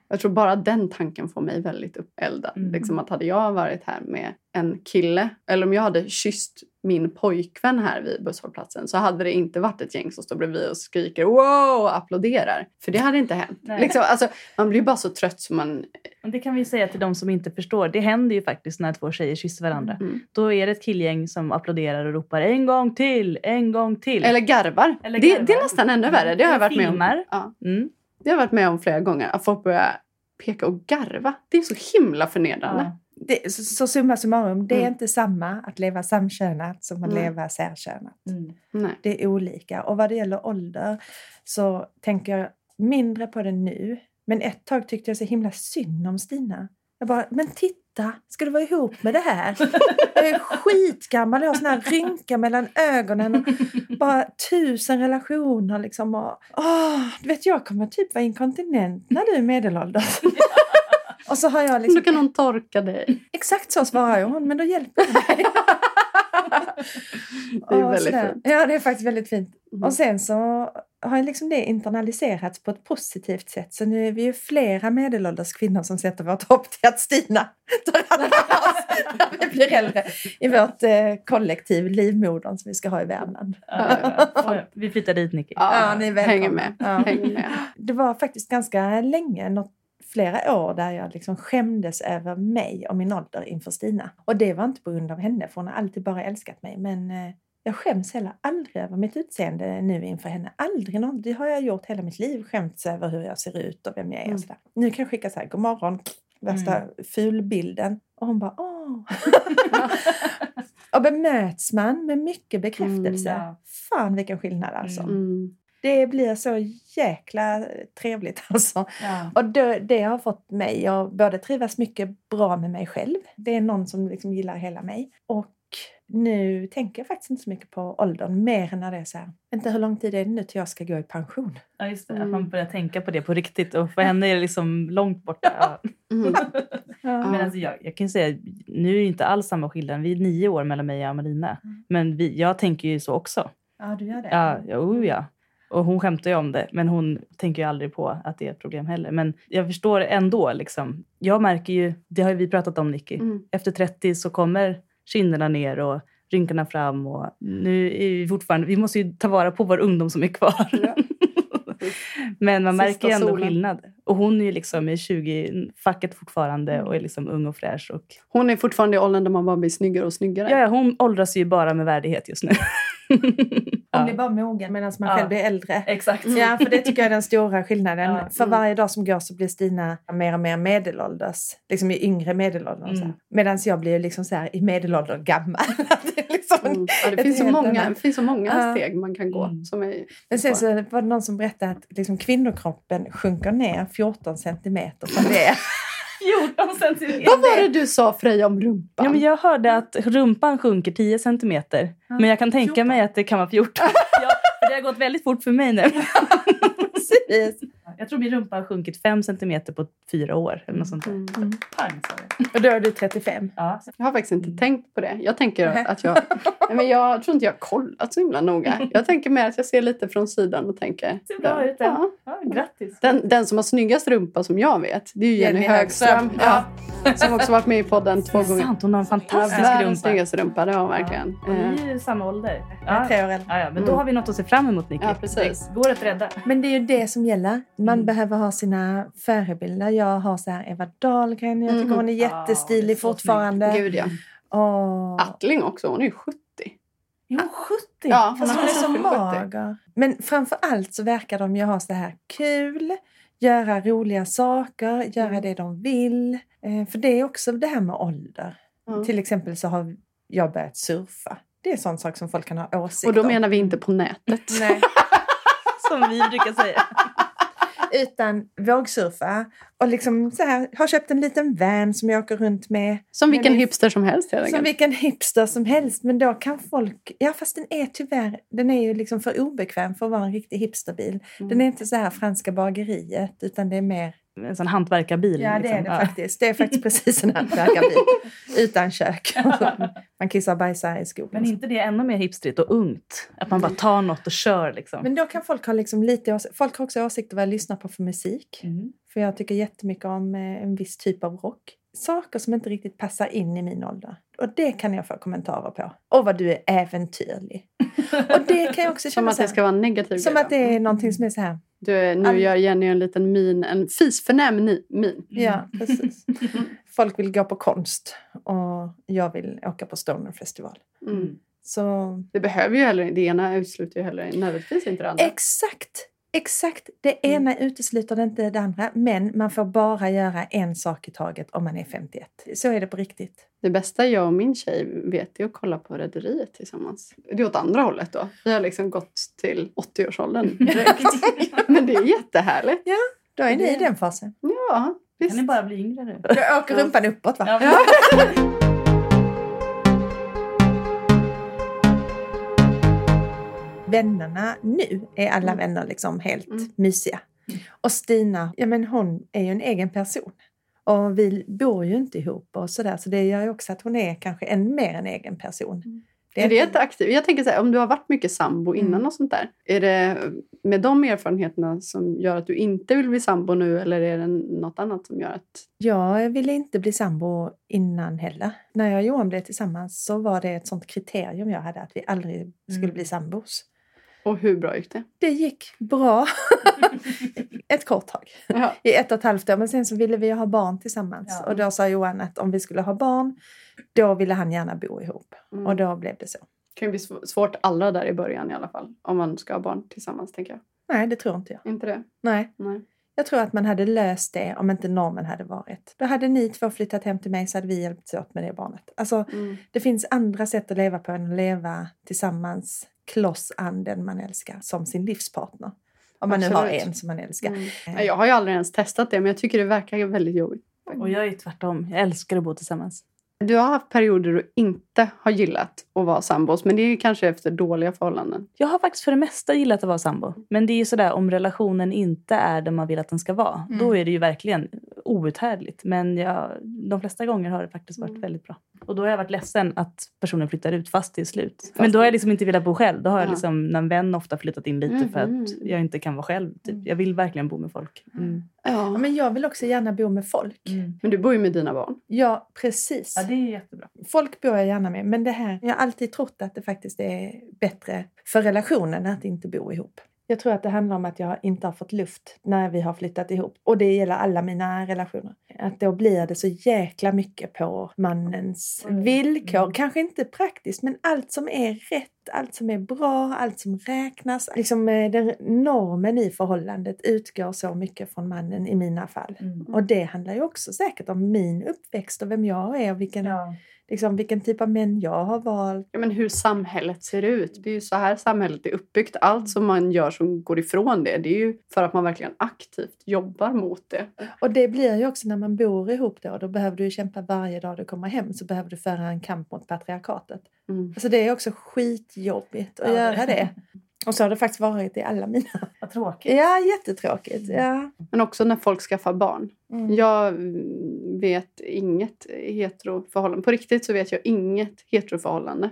S2: Jag tror bara den tanken får mig väldigt uppeldad.
S3: Mm.
S2: Liksom att hade jag varit här med en kille, eller om jag hade kysst min pojkvän här vid busshållplatsen så hade det inte varit ett gäng som står bredvid och skriker wow och applåderar. För det hade inte hänt. Liksom, alltså, man blir bara så trött så man...
S3: Det kan vi säga till de som inte förstår. Det händer ju faktiskt när två tjejer kysser varandra.
S2: Mm.
S3: Då är det ett killgäng som applåderar och ropar en gång till, en gång till.
S2: Eller garvar.
S3: Eller
S2: Det,
S3: garvar.
S2: det är nästan ännu värre. Det har jag varit med om. Ja,
S3: Mm.
S2: det har jag varit med om flera gånger. Att folk börjar peka och garva. Det är så himla förnedrande.
S3: Ja.
S1: Det, så, så summa summarum, det är
S2: Mm.
S1: inte samma att leva samkönat som att
S2: Nej.
S1: leva särkönat.
S3: Mm.
S1: Det är olika. Och vad det gäller ålder så tänker jag mindre på det nu. Men ett tag tyckte jag så himla synd om Stina. Jag bara, men titta, ska du vara ihop med det här? Jag är skitgammal, jag har sån här rynka mellan ögonen och bara tusen relationer liksom. Och, åh, du vet, jag kommer typ vara inkontinent när du är medelålders. och så har jag liksom...
S2: kan någon torka dig.
S1: Exakt så svarar hon, men då hjälper det mig.
S2: Det är
S1: Och
S2: väldigt
S1: sådär.
S2: fint.
S1: Ja, det är faktiskt väldigt fint.
S2: Mm.
S1: Och sen så har liksom det internaliserats på ett positivt sätt. Så nu är vi ju flera medelålders kvinnor som sätter vårt hopp till att Stina tar hand om oss när vi blir äldre i vårt eh, kollektiv Livmodern som vi ska ha i Värmland.
S3: Ja, ja, ja. Oj, Vi flyttar dit Nicky.
S1: Ja, ni är välkomna.
S2: hänger med.
S1: Ja.
S2: Hänger med.
S1: Det var faktiskt ganska länge, något, flera år, där jag liksom skämdes över mig och min ålder inför Stina. Och det var inte på grund av henne, för hon har alltid bara älskat mig. Men eh, jag skäms heller aldrig över mitt utseende nu inför henne. Aldrig någon. Det har jag gjort hela mitt liv. Skämts över hur jag ser ut och vem jag är.
S2: Mm.
S1: Nu kan jag skicka så här, god morgon, värsta fulbilden. Och hon bara, åh. och bemöts man med mycket bekräftelse.
S3: Mm, ja.
S1: Fan vilken skillnad alltså.
S3: Mm.
S1: Det blir så jäkla trevligt alltså.
S3: Ja.
S1: Och det, det har fått mig att både trivas mycket bra med mig själv. Det är någon som liksom gillar hela mig. Och nu tänker jag faktiskt inte så mycket på åldern. Mer än när det är så här, inte hur lång tid är det nu till jag ska gå i pension?
S3: Ja, just det. Att
S2: Mm.
S3: man börjar tänka på det på riktigt. Och för henne är det liksom långt borta. Ja.
S2: Mm.
S1: Ja.
S3: Men alltså jag, jag kan ju säga, nu är det inte alls samma skillnad. Vi är nio år mellan mig och Amalina.
S1: Mm.
S3: Men vi, jag tänker ju så också.
S1: ja, du gör det?
S3: Ja, jo, ja. Och hon skämtar ju om det, men hon tänker ju aldrig på att det är ett problem heller. Men jag förstår ändå. Liksom. Jag märker ju, det har ju vi pratat om Nicky.
S2: Mm.
S3: Efter 30 så kommer kinderna ner och rynkorna fram. Och nu är vi fortfarande, vi måste ju ta vara på vår ungdom som är kvar.
S2: Ja.
S3: Men man
S2: Sista
S3: märker ju ändå
S2: solen.
S3: skillnad. Och hon är ju liksom i 20-facket fortfarande och är liksom ung och fräsch. Och,
S2: Hon är fortfarande i åldern där man bara blir snyggare och snyggare.
S3: ja, hon åldras ju bara med värdighet just nu.
S1: Hon blir bara mogen medan man
S3: Ja.
S1: själv blir äldre.
S3: Exakt.
S1: Ja, för det tycker jag är den stora skillnaden.
S3: Ja.
S1: För
S2: Mm.
S1: varje dag som går så blir Stina mer och mer medelålders. Liksom i yngre medelåldern.
S3: Mm.
S1: Medan jag blir liksom så här i medelåldern gammal. Det liksom
S2: Mm. Ja, det, finns så många,
S1: annat-
S2: finns så många steg man kan gå.
S3: Mm.
S2: Som är,
S1: Men sen så var det någon som berättade att liksom kvinnokroppen sjunker ner 14 centimeter från det.
S3: 14 centimeter.
S2: Vad var det du sa Freja om rumpan?
S3: Ja, men jag hörde att rumpan sjunker 10 centimeter. Men jag kan tänka
S1: 14.
S3: mig att det kan vara 14. ja, det har gått väldigt fort för mig nu.
S1: Precis.
S3: Jag tror min rumpa har sjunkit 5 centimeter på fyra år. Eller något sånt där.
S2: Mm.
S3: Pang sa det.
S1: Och då är du 35.
S3: Ja.
S2: Jag har faktiskt inte
S3: Mm.
S2: tänkt på det. Jag tänker att jag... Nej, men jag tror inte jag har kollat så himla noga. Jag tänker mer att jag ser lite från sidan och tänker...
S3: Ser bra ut,
S2: ja.
S3: Ja, grattis.
S2: Den, den som har snyggast rumpa som jag vet, det är ju Jenny,
S1: Jenny
S2: Högström.
S1: Högström.
S2: Ja. Som också varit med i podden två gånger.
S3: sant, hon har en fantastisk
S2: världens
S3: rumpa.
S2: snyggaste rumpa, det har hon verkligen.
S3: Och
S2: Eh,
S3: ni är ju samma ålder. Ja.
S1: tre år äldre.
S3: Ja, ja, men då
S2: Mm.
S3: har vi något att se fram emot Nicky.
S2: Ja, precis.
S3: Det går att rädda.
S1: Men det är ju det som gäller. Man
S3: Mm.
S1: behöver ha sina förebilder. Jag har så här Eva Dahlgren. Jag tycker
S2: Mhm.
S1: hon är jättestilig
S3: så
S1: fortfarande.
S2: Gud ja.
S1: Och...
S2: Attling också, hon är ju 70.
S1: Jo, 70!
S2: Ja,
S1: Fast
S2: hon
S1: är så
S2: 70.
S1: mager. Men framför allt så verkar de ju ha så här kul, göra roliga saker, göra
S2: Mm.
S1: det de vill. Eh, för det är också det här med ålder.
S2: Ja.
S1: Till exempel så har jag börjat surfa. Det är sån sak som folk kan ha åsikter
S2: Och då
S1: om.
S2: menar vi inte på nätet.
S1: Nej,
S3: Som vi brukar säga.
S1: Utan vågsurfa. Och liksom så här, har köpt en liten van som jag åker runt med.
S2: Som vilken
S1: Men det-
S2: hipster som helst helt
S1: Som vilken hipster som helst. Men då kan folk... Ja, fast den är tyvärr... Den är ju liksom för obekväm för att vara en riktig hipsterbil.
S2: Mm.
S1: Den är inte så här franska bageriet, utan det är mer...
S3: En sån hantverkarbil.
S1: Ja, det
S3: liksom.
S1: är det faktiskt. Det är faktiskt precis en hantverkarbil. Utan kök. Man kissar och bajsar i skogen.
S3: Men inte det ännu mer hipstrigt och ungt? Att man bara tar något och kör liksom.
S1: Men då kan folk ha liksom lite... Folk har också åsikter vad jag lyssnar på för musik.
S3: Mm.
S1: För jag tycker jättemycket om eh, en viss typ av rock. saker som inte riktigt passar in i min ålder. Och det kan jag få kommentarer på. Och vad du är äventyrlig. Och det kan jag också
S2: Som
S1: känna
S2: att
S1: så
S2: det ska vara en negativ
S1: som att det är någonting som är så här.
S2: Du, nu
S1: All-
S2: gör Jenny en liten min, en fisförnäm min.
S1: Ja, precis. Folk vill gå på konst och jag vill åka på Stoner festival.
S2: Mm.
S1: Så
S2: Det behöver ju heller det ena utesluter ju heller nödvändigtvis inte det andra.
S1: exakt, exakt. Det ena utesluter inte det andra. Men man får bara göra en sak i taget om man är 51. Så är det på riktigt.
S2: Det bästa jag och min tjej vet är att kolla på Rederiet tillsammans. Det är åt andra hållet då. Vi har liksom gått till 80-årsåldern direkt. Men det är jättehärligt.
S1: Då är ni i den fasen.
S2: Ja,
S3: Kan
S2: visst.
S3: ni bara bli yngre nu?
S1: Då åker rumpan uppåt va?
S3: Ja.
S1: Vännerna nu är alla vänner liksom helt
S2: Mm.
S1: mysiga. Och Stina, ja men hon är ju en egen person. Och vi bor ju inte ihop och sådär. Så det gör ju också att hon är kanske en mer en egen person.
S2: Är det ett aktivt? Jag tänker så här, om du har varit mycket sambo innan
S1: Mm.
S2: och sånt där. Är det med de erfarenheterna som gör att du inte vill bli sambo nu eller är det något annat som gör att...
S1: Jag ville inte bli sambo innan heller. När jag och Johan blev tillsammans så var det ett sånt kriterium jag hade att vi aldrig skulle
S3: Mm.
S1: bli sambos.
S2: Och hur bra gick det?
S1: Det gick bra. ett kort tag.
S2: Ja.
S1: I ett och ett halvt år. Men sen så ville vi ha barn tillsammans.
S3: Ja.
S1: Och då sa Johan att om vi skulle ha barn, då ville han gärna bo ihop.
S2: Mm.
S1: Och då blev det så.
S2: Det kan ju bli sv- svårt allra där i början i alla fall. Om man ska ha barn tillsammans tänker jag.
S1: Nej, det tror inte jag.
S2: Inte det?
S1: Nej.
S2: Nej.
S1: Jag tror att man hade löst det om inte normen hade varit. Då hade ni två flyttat hem till mig så hade vi hjälpts åt med det barnet. Alltså,
S2: Mm.
S1: det finns andra sätt att leva på än att leva tillsammans, kloss an den man älskar, som sin livspartner. Om man nu har
S2: Absolut.
S1: en som man älskar.
S2: Mm. Jag har ju aldrig ens testat det men jag tycker det verkar väldigt jobbigt.
S3: Och jag är tvärtom. Jag älskar att bo tillsammans.
S2: Du har haft perioder du inte har gillat att vara sambos men det är ju kanske efter dåliga förhållanden.
S3: Jag har faktiskt för det mesta gillat att vara sambo. Men det är ju sådär om relationen inte är det man vill att den ska vara.
S1: Mm.
S3: Då är det ju verkligen outhärdligt. Men jag, de flesta gånger har det faktiskt varit
S2: Mm.
S3: väldigt bra. Och då har jag varit ledsen att personen flyttar ut fast det är slut. Men då har jag liksom inte velat bo själv. Då har jag
S2: Ja.
S3: liksom, när en vän ofta flyttat in lite för
S2: Mhm.
S3: att jag inte kan vara själv. Typ. Jag vill verkligen bo med folk. Mm.
S1: Ja,
S2: Ja.
S1: men jag vill också gärna bo med folk.
S2: Men du bor ju med dina barn.
S1: Ja, precis.
S3: Ja, det är jättebra.
S1: Folk bor jag gärna med. Men det här, jag har alltid trott att det faktiskt är bättre för relationen att inte bo ihop. Jag tror att det handlar om att jag inte har fått luft när vi har flyttat ihop. Och det gäller alla mina relationer. Att då blir det så jäkla mycket på mannens
S3: Mm.
S1: villkor.
S3: Mm.
S1: Kanske inte praktiskt, men allt som är rätt, allt som är bra, allt som räknas. Liksom eh, den normen i förhållandet utgår så mycket från mannen i mina fall.
S3: Mm.
S1: Och det handlar ju också säkert om min uppväxt och vem jag är och vilken,
S3: Ja.
S1: liksom, vilken typ av män jag har valt.
S2: Ja, men hur samhället ser ut. Det är ju så här samhället är uppbyggt. Allt som man gör som går ifrån det, det är ju för att man verkligen aktivt jobbar mot det.
S1: Och det blir ju också när man bor ihop då, då behöver du kämpa varje dag du kommer hem så behöver du föra en kamp mot patriarkatet.
S2: Mm.
S1: Alltså det är också skitjobbigt att
S3: Ja,
S1: göra det. Och så har det faktiskt varit i alla mina.
S3: Vad tråkigt.
S1: Ja, jättetråkigt. Ja.
S2: Men också när folk skaffar barn.
S1: Mm.
S2: Jag mm, vet inget heteroförhållande. På riktigt så vet jag inget heteroförhållande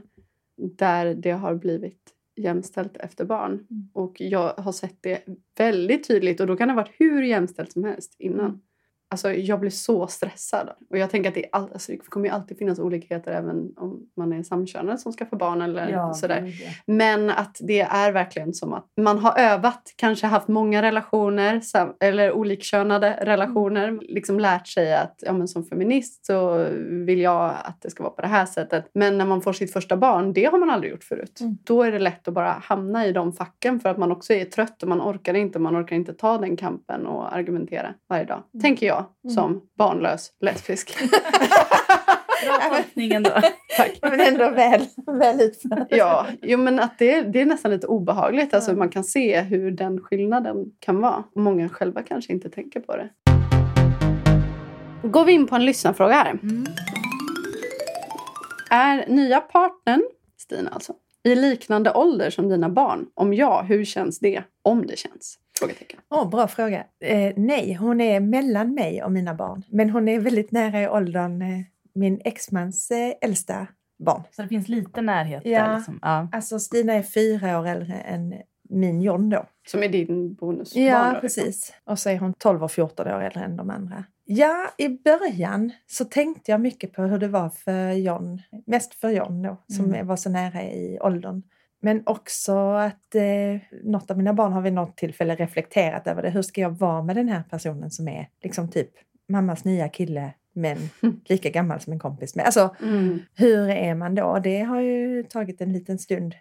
S2: där det har blivit jämställt efter barn.
S1: Mm.
S2: Och jag har sett det väldigt tydligt och då kan det ha varit hur jämställt som helst innan.
S1: Mm.
S2: Alltså jag blir så stressad. Och jag tänker att det, all, alltså, det kommer ju alltid finnas olikheter även om man är samkönad som ska få barn eller
S3: Ja,
S2: sådär.
S3: ja.
S2: Men att det är verkligen som att man har övat, kanske haft många relationer eller olikkönade relationer. Liksom lärt sig att ja, men som feminist så vill jag att det ska vara på det här sättet. Men när man får sitt första barn, det har man aldrig gjort förut.
S1: Mm.
S2: Då är det lätt att bara hamna i de facken för att man också är trött och man orkar inte. Man orkar inte ta den kampen och argumentera varje dag. Tänker jag som barnlös lesbisk.
S3: Bra tolkning ändå.
S2: Tack.
S1: Men ändå väl, väl utfört.
S2: Ja, jo, men att det, det är nästan lite obehagligt. Alltså. Man kan se hur den skillnaden kan vara. Och många själva kanske inte tänker på det. Går vi in på en lyssnarfråga här.
S3: Mm.
S2: Är nya partnern, Stina alltså, i liknande ålder som dina barn? Om ja, hur känns det? Om det känns? Frågetecken.
S1: Åh, bra fråga. Eh, nej, hon är mellan mig och mina barn. Men hon är väldigt nära i åldern eh, min exmans eh, äldsta barn.
S3: Så det finns lite närhet
S1: Ja.
S3: där. Liksom. Ja.
S1: Alltså Stina är fyra år äldre än min John då.
S2: Som är din bonusbarn?
S1: Ja,
S2: då, liksom.
S1: precis. Och så är hon 12 och 14 år äldre än de andra. Ja, i början så tänkte jag mycket på hur det var för John. Mest för John då, som
S3: Mm.
S1: var så nära i åldern. Men också att eh, något av mina barn har vid något tillfälle reflekterat över det. Hur ska jag vara med den här personen som är liksom typ mammas nya kille men lika gammal som en kompis med. Alltså,
S2: Mm.
S1: hur är man då? Det har ju tagit en liten stund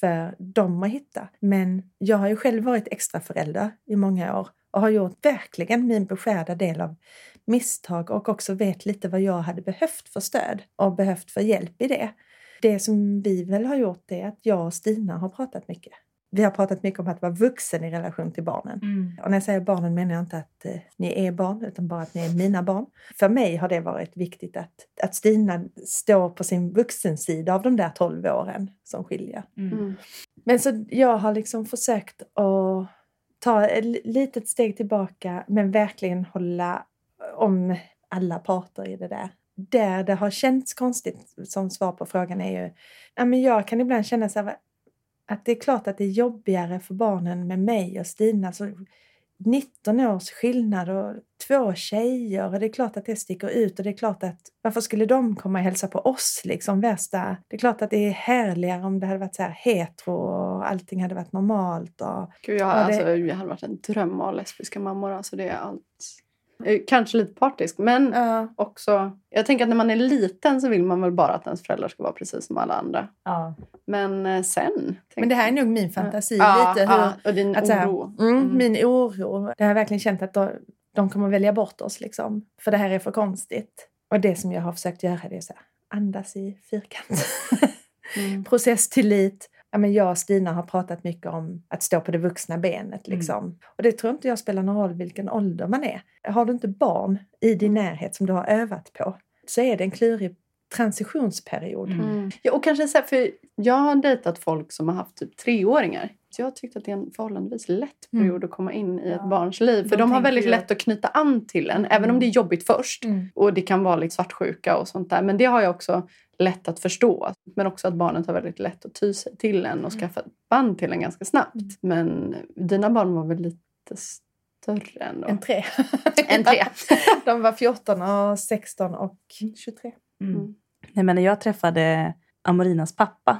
S1: för dem att hitta. Men jag har ju själv varit extra förälder i många år och har gjort verkligen min beskärda del av misstag och också vet lite vad jag hade behövt för stöd och behövt för hjälp i det. Det som vi väl har gjort är att jag och Stina har pratat mycket. Vi har pratat mycket om att vara vuxen i relation till barnen. Och när jag säger barnen menar jag inte att eh, ni är barn, utan bara att ni är mina barn. För mig har det varit viktigt att, att Stina står på sin vuxensida av de där 12 åren som skiljer.
S2: Mm.
S1: Men så jag har liksom försökt att ta ett li- litet steg tillbaka men verkligen hålla om alla parter i det där. Där det har känts konstigt som svar på frågan är ju, ja men jag kan ibland känna så här, att det är klart att det är jobbigare för barnen med mig och Stina. Så 19 års skillnad och två tjejer och det är klart att det sticker ut och det är klart att varför skulle de komma och hälsa på oss liksom värsta? Det är klart att det är härligare om det hade varit så här hetero och allting hade varit normalt och
S2: Gud, jag,
S1: Ja, det-
S2: alltså, jag hade varit en dröm av lesbiska mammor. Alltså, det är allt. Eh, Kanske lite partisk, men
S1: Ja.
S2: också... Jag tänker att när man är liten så vill man väl bara att ens föräldrar ska vara precis som alla andra.
S3: Ja.
S2: Men eh, sen...
S1: Men det här är nog min fantasi
S2: ja,
S1: lite. Hur,
S2: och din
S1: att så här,
S2: oro.
S1: mm,
S2: Mm.
S1: Min oro. Det har jag verkligen känt att de, de kommer välja bort oss liksom. För det här är för konstigt. Och det som jag har försökt göra det är så här, andas i fyrkant.
S2: Mm.
S1: Processtillit. Ja, men jag och Stina har pratat mycket om att stå på det vuxna benet.
S3: Mm.
S1: Liksom. Och det tror inte jag spelar någon roll vilken ålder man är. Har du inte barn i din närhet som du har övat på så är det en klurig transitionsperiod.
S3: Mm.
S2: Mm. Ja, och kanske så här, för jag har dejtat folk som har haft typ treåringar. Så jag har tyckt att det är en förhållandevis lätt
S1: Mm.
S2: period att komma in i ett
S3: Ja.
S2: barns liv. För
S3: De
S2: de, har väldigt
S3: ju
S2: lätt
S3: att-
S2: knyta an till en, även om
S3: Mm.
S2: det är jobbigt först.
S1: Mm.
S2: Och det kan vara lite svartsjuka och sånt där. Men det har jag också lätt att förstå. Men också att barnet har väldigt lätt att ty sig till en och skaffa ett band till en ganska snabbt.
S1: Mm.
S2: Men dina barn var väl lite större ändå?
S1: En tre.
S2: En tre.
S1: De var 14 och 16 och 23.
S3: Mm.
S2: Mm.
S3: Nej, men när jag träffade Amorinas pappa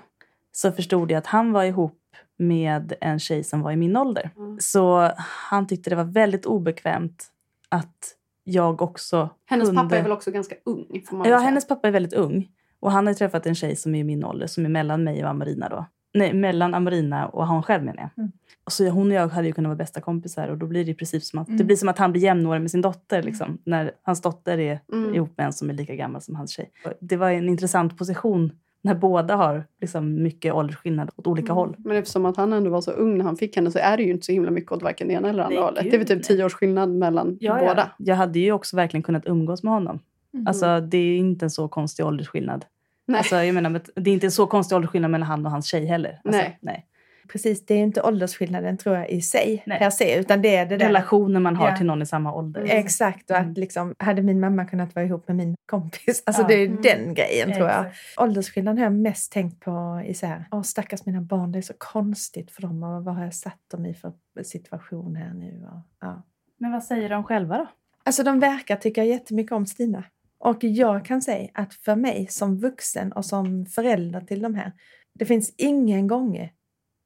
S3: så förstod jag att han var ihop med en tjej som var i min ålder.
S2: Mm.
S3: Så han tyckte det var väldigt obekvämt att jag också
S2: Hennes
S3: kunde...
S2: pappa är väl också ganska ung? Får man
S3: Ja,
S2: säga.
S3: hennes pappa är väldigt ung. Och han har träffat en tjej som är i min ålder, som är mellan mig och Amarina då. Nej, mellan Amarina och hon själv menar jag.
S1: Mm.
S3: Och så hon och jag hade ju kunnat vara bästa kompisar och då blir det i princip som att, det
S1: Mm.
S3: blir som att han blir jämnårig med sin dotter. Liksom, när hans dotter är
S2: Mm.
S3: ihop med en som är lika gammal som hans tjej. Och Det var en intressant position när båda har liksom mycket åldersskillnad åt olika håll.
S2: Men eftersom att han ändå var så ung när han fick henne så är det ju inte så himla mycket åt varken det ena eller andra
S3: Nej,
S2: hållet. Det är väl typ tio års skillnad mellan båda.
S3: Jag hade ju också verkligen kunnat umgås med honom.
S1: Mm.
S3: Alltså, det är inte en så konstig åldersskillnad.
S2: Nej.
S3: Alltså, jag menar, men det är inte en så konstig åldersskillnad mellan han och hans tjej heller. Alltså,
S2: Nej.
S3: nej.
S1: Precis, det är inte åldersskillnaden tror jag i sig
S3: Nej.
S1: per se, utan det är det där.
S3: Relationen man har
S1: Ja.
S3: till någon i samma ålder.
S2: Mm.
S1: Exakt, och att
S3: Mm.
S1: liksom, hade min mamma kunnat vara ihop med min kompis? Alltså
S3: Ja.
S1: det är
S2: Mm.
S1: den grejen tror jag.
S3: Exakt.
S1: Åldersskillnaden har jag mest tänkt på i så här, åh stackars mina barn, det är så konstigt för dem och vad har jag satt dem i för situation här nu? Och, ja.
S3: Men vad säger de själva då?
S1: Alltså de verkar tycka jättemycket om Stina. Och jag kan säga att för mig som vuxen och som förälder till de här, det finns ingen gång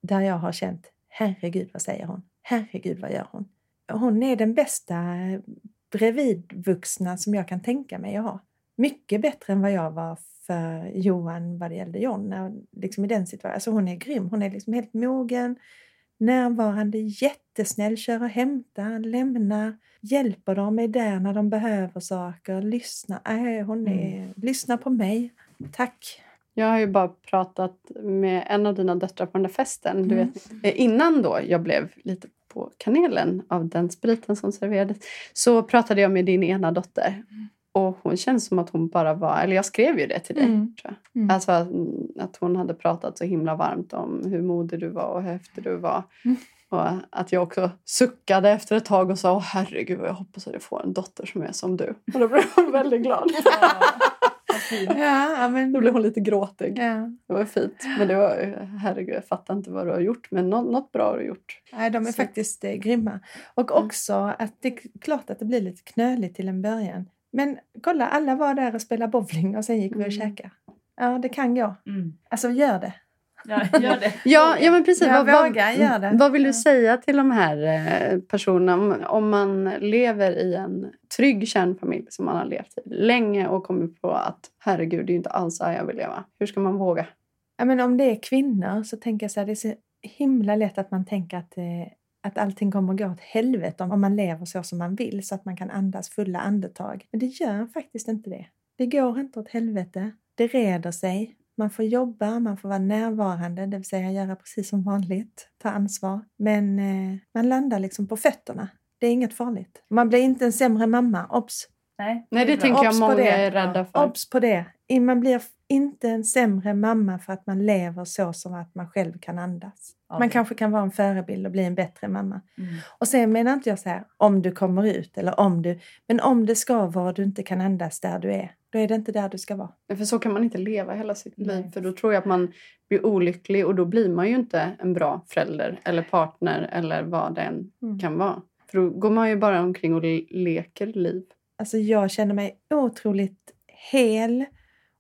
S1: där jag har känt herregud vad säger hon? Herregud vad gör hon? Hon är den bästa bredvidvuxna som jag kan tänka mig att ha. Mycket bättre än vad jag var för Johan vad det gällde John. Liksom i den situationen. Alltså hon är grym. Hon är liksom helt mogen, närvarande, jättesnäll, kör och hämtar, lämnar, hjälper dem är där när de behöver saker, lyssnar. Äh, hon är, lyssnar på mig. Tack.
S2: Jag har ju bara pratat med en av dina döttrar på den där festen. Du
S1: Mm.
S2: vet, eh, innan då jag blev lite på kanelen av den spriten som serverades så pratade jag med din ena dotter. Och hon känns som att hon bara var, eller jag skrev ju det till dig.
S1: Mm.
S2: Tror jag.
S1: Mm.
S2: Alltså att, att hon hade pratat så himla varmt om hur modig du var och hur häftig du var.
S1: Mm.
S2: Och att jag också suckade efter ett tag och sa Åh, herregud jag hoppas att jag får en dotter som är som du. Och då blev hon väldigt glad.
S1: Ja, ja, men...
S2: Då blev hon lite gråtig.
S1: Ja.
S2: Det var fint. Men det var, herregud, jag fattar inte vad du har gjort. Men något, något bra har du gjort.
S1: Nej, de är
S2: Så-
S1: faktiskt eh, grymma. Och
S2: Mm.
S1: också att det är klart att det blir lite knöligt till en början. Men kolla, alla var där och spelade bowling och sen gick vi och
S2: Mm.
S1: käkade. Ja, det kan gå.
S3: Mm.
S1: Alltså, gör det.
S3: Ja, gör det.
S2: Ja, ja men precis.
S1: Ja,
S2: vad, vad,
S1: våga, gör det.
S2: vad vill du säga till de här eh, personerna om, om man lever i en trygg kärnfamilj som man har levt i länge och kommit på att herregud, det är inte alls så här jag vill leva. Hur ska man våga?
S1: Ja, men om det är kvinnor så tänker jag så här, det är så himla lätt att man tänker att, eh, att allting kommer att gå åt helvete om, man lever så som man vill så att man kan andas fulla andetag. Men det gör faktiskt inte det. Det går inte åt helvete. Det reder sig. Man får jobba, man får vara närvarande, det vill säga göra precis som vanligt, ta ansvar. Men eh, man landar liksom på fötterna. Det är inget farligt. Man blir inte en sämre mamma, obs!
S3: Nej,
S2: Nej, det
S3: bra.
S2: tänker jag
S1: Obs
S2: många
S1: det.
S2: är rädda för.
S1: Obs på det! Man blir inte en sämre mamma för att man lever så som att man själv kan andas.
S3: Ja,
S1: Man
S3: det-
S1: kanske kan vara en förebild och bli en bättre mamma.
S3: Mm.
S1: Och sen menar inte jag så här, om du kommer ut eller om du... Men om det ska vara du inte kan andas där du är, då är det inte där du ska vara.
S2: För så kan man inte leva hela sitt
S3: Nej.
S2: liv. För då tror jag att man blir olycklig och då blir man ju inte en bra förälder eller partner eller vad det än
S1: Mm.
S2: kan vara. För då går man ju bara omkring och le- leker liv.
S1: Alltså jag känner mig otroligt hel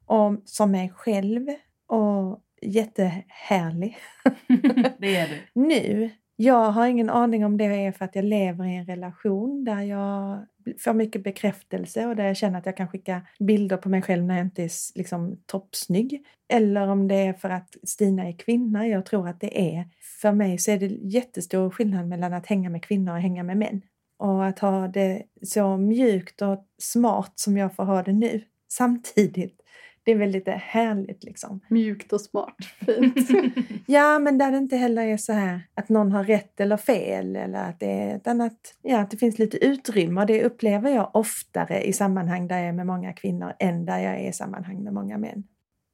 S1: och som mig själv och jättehärlig.
S3: det är du.
S1: nu. Jag har ingen aning om det är för att jag lever i en relation där jag får mycket bekräftelse och där jag känner att jag kan skicka bilder på mig själv när jag inte är liksom, toppsnygg. Eller om det är för att Stina är kvinna. Jag tror att det är. För mig så är det jättestor skillnad mellan att hänga med kvinnor och hänga med män. Och att ha det så mjukt och smart som jag får ha det nu samtidigt. Det är väldigt härligt liksom.
S2: Mjukt och smart. Fint.
S1: Ja, men där det inte heller är så här att någon har rätt eller fel eller att det är ett annat, ja, att det finns lite utrymme och det upplever jag oftare i sammanhang där jag är med många kvinnor än där jag är i sammanhang med många män.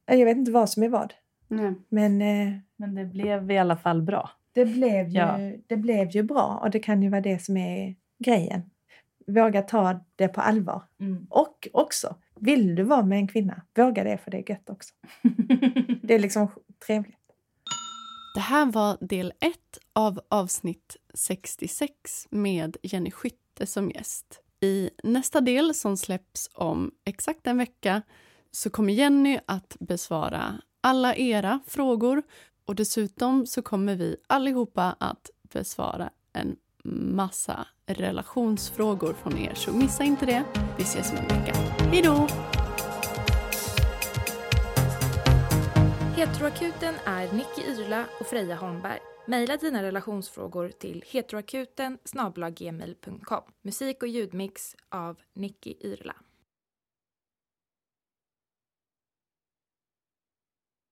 S1: Jag vet inte vad som är vad,
S2: Nej.
S1: men eh,
S3: Men det blev i alla fall bra.
S1: det, blev ju,
S3: Ja.
S1: det blev ju bra och det kan ju vara det som är grejen. Våga ta det på allvar. Och också, vill du vara med en kvinna, våga det för det är gött också. Det är liksom trevligt.
S5: Det här var del ett av avsnitt 66 med Jenny Skytte som gäst. I nästa del som släpps om exakt en vecka så kommer Jenny att besvara alla era frågor och dessutom så kommer vi allihopa att besvara en massa relationsfrågor från er. Så missa inte det. Vi ses om en vecka. Hej då!
S4: Heteroakuten är Nicky Irla och Freja Holmberg. Maila dina relationsfrågor till heteroakuten Musik och ljudmix av Nicky Irla.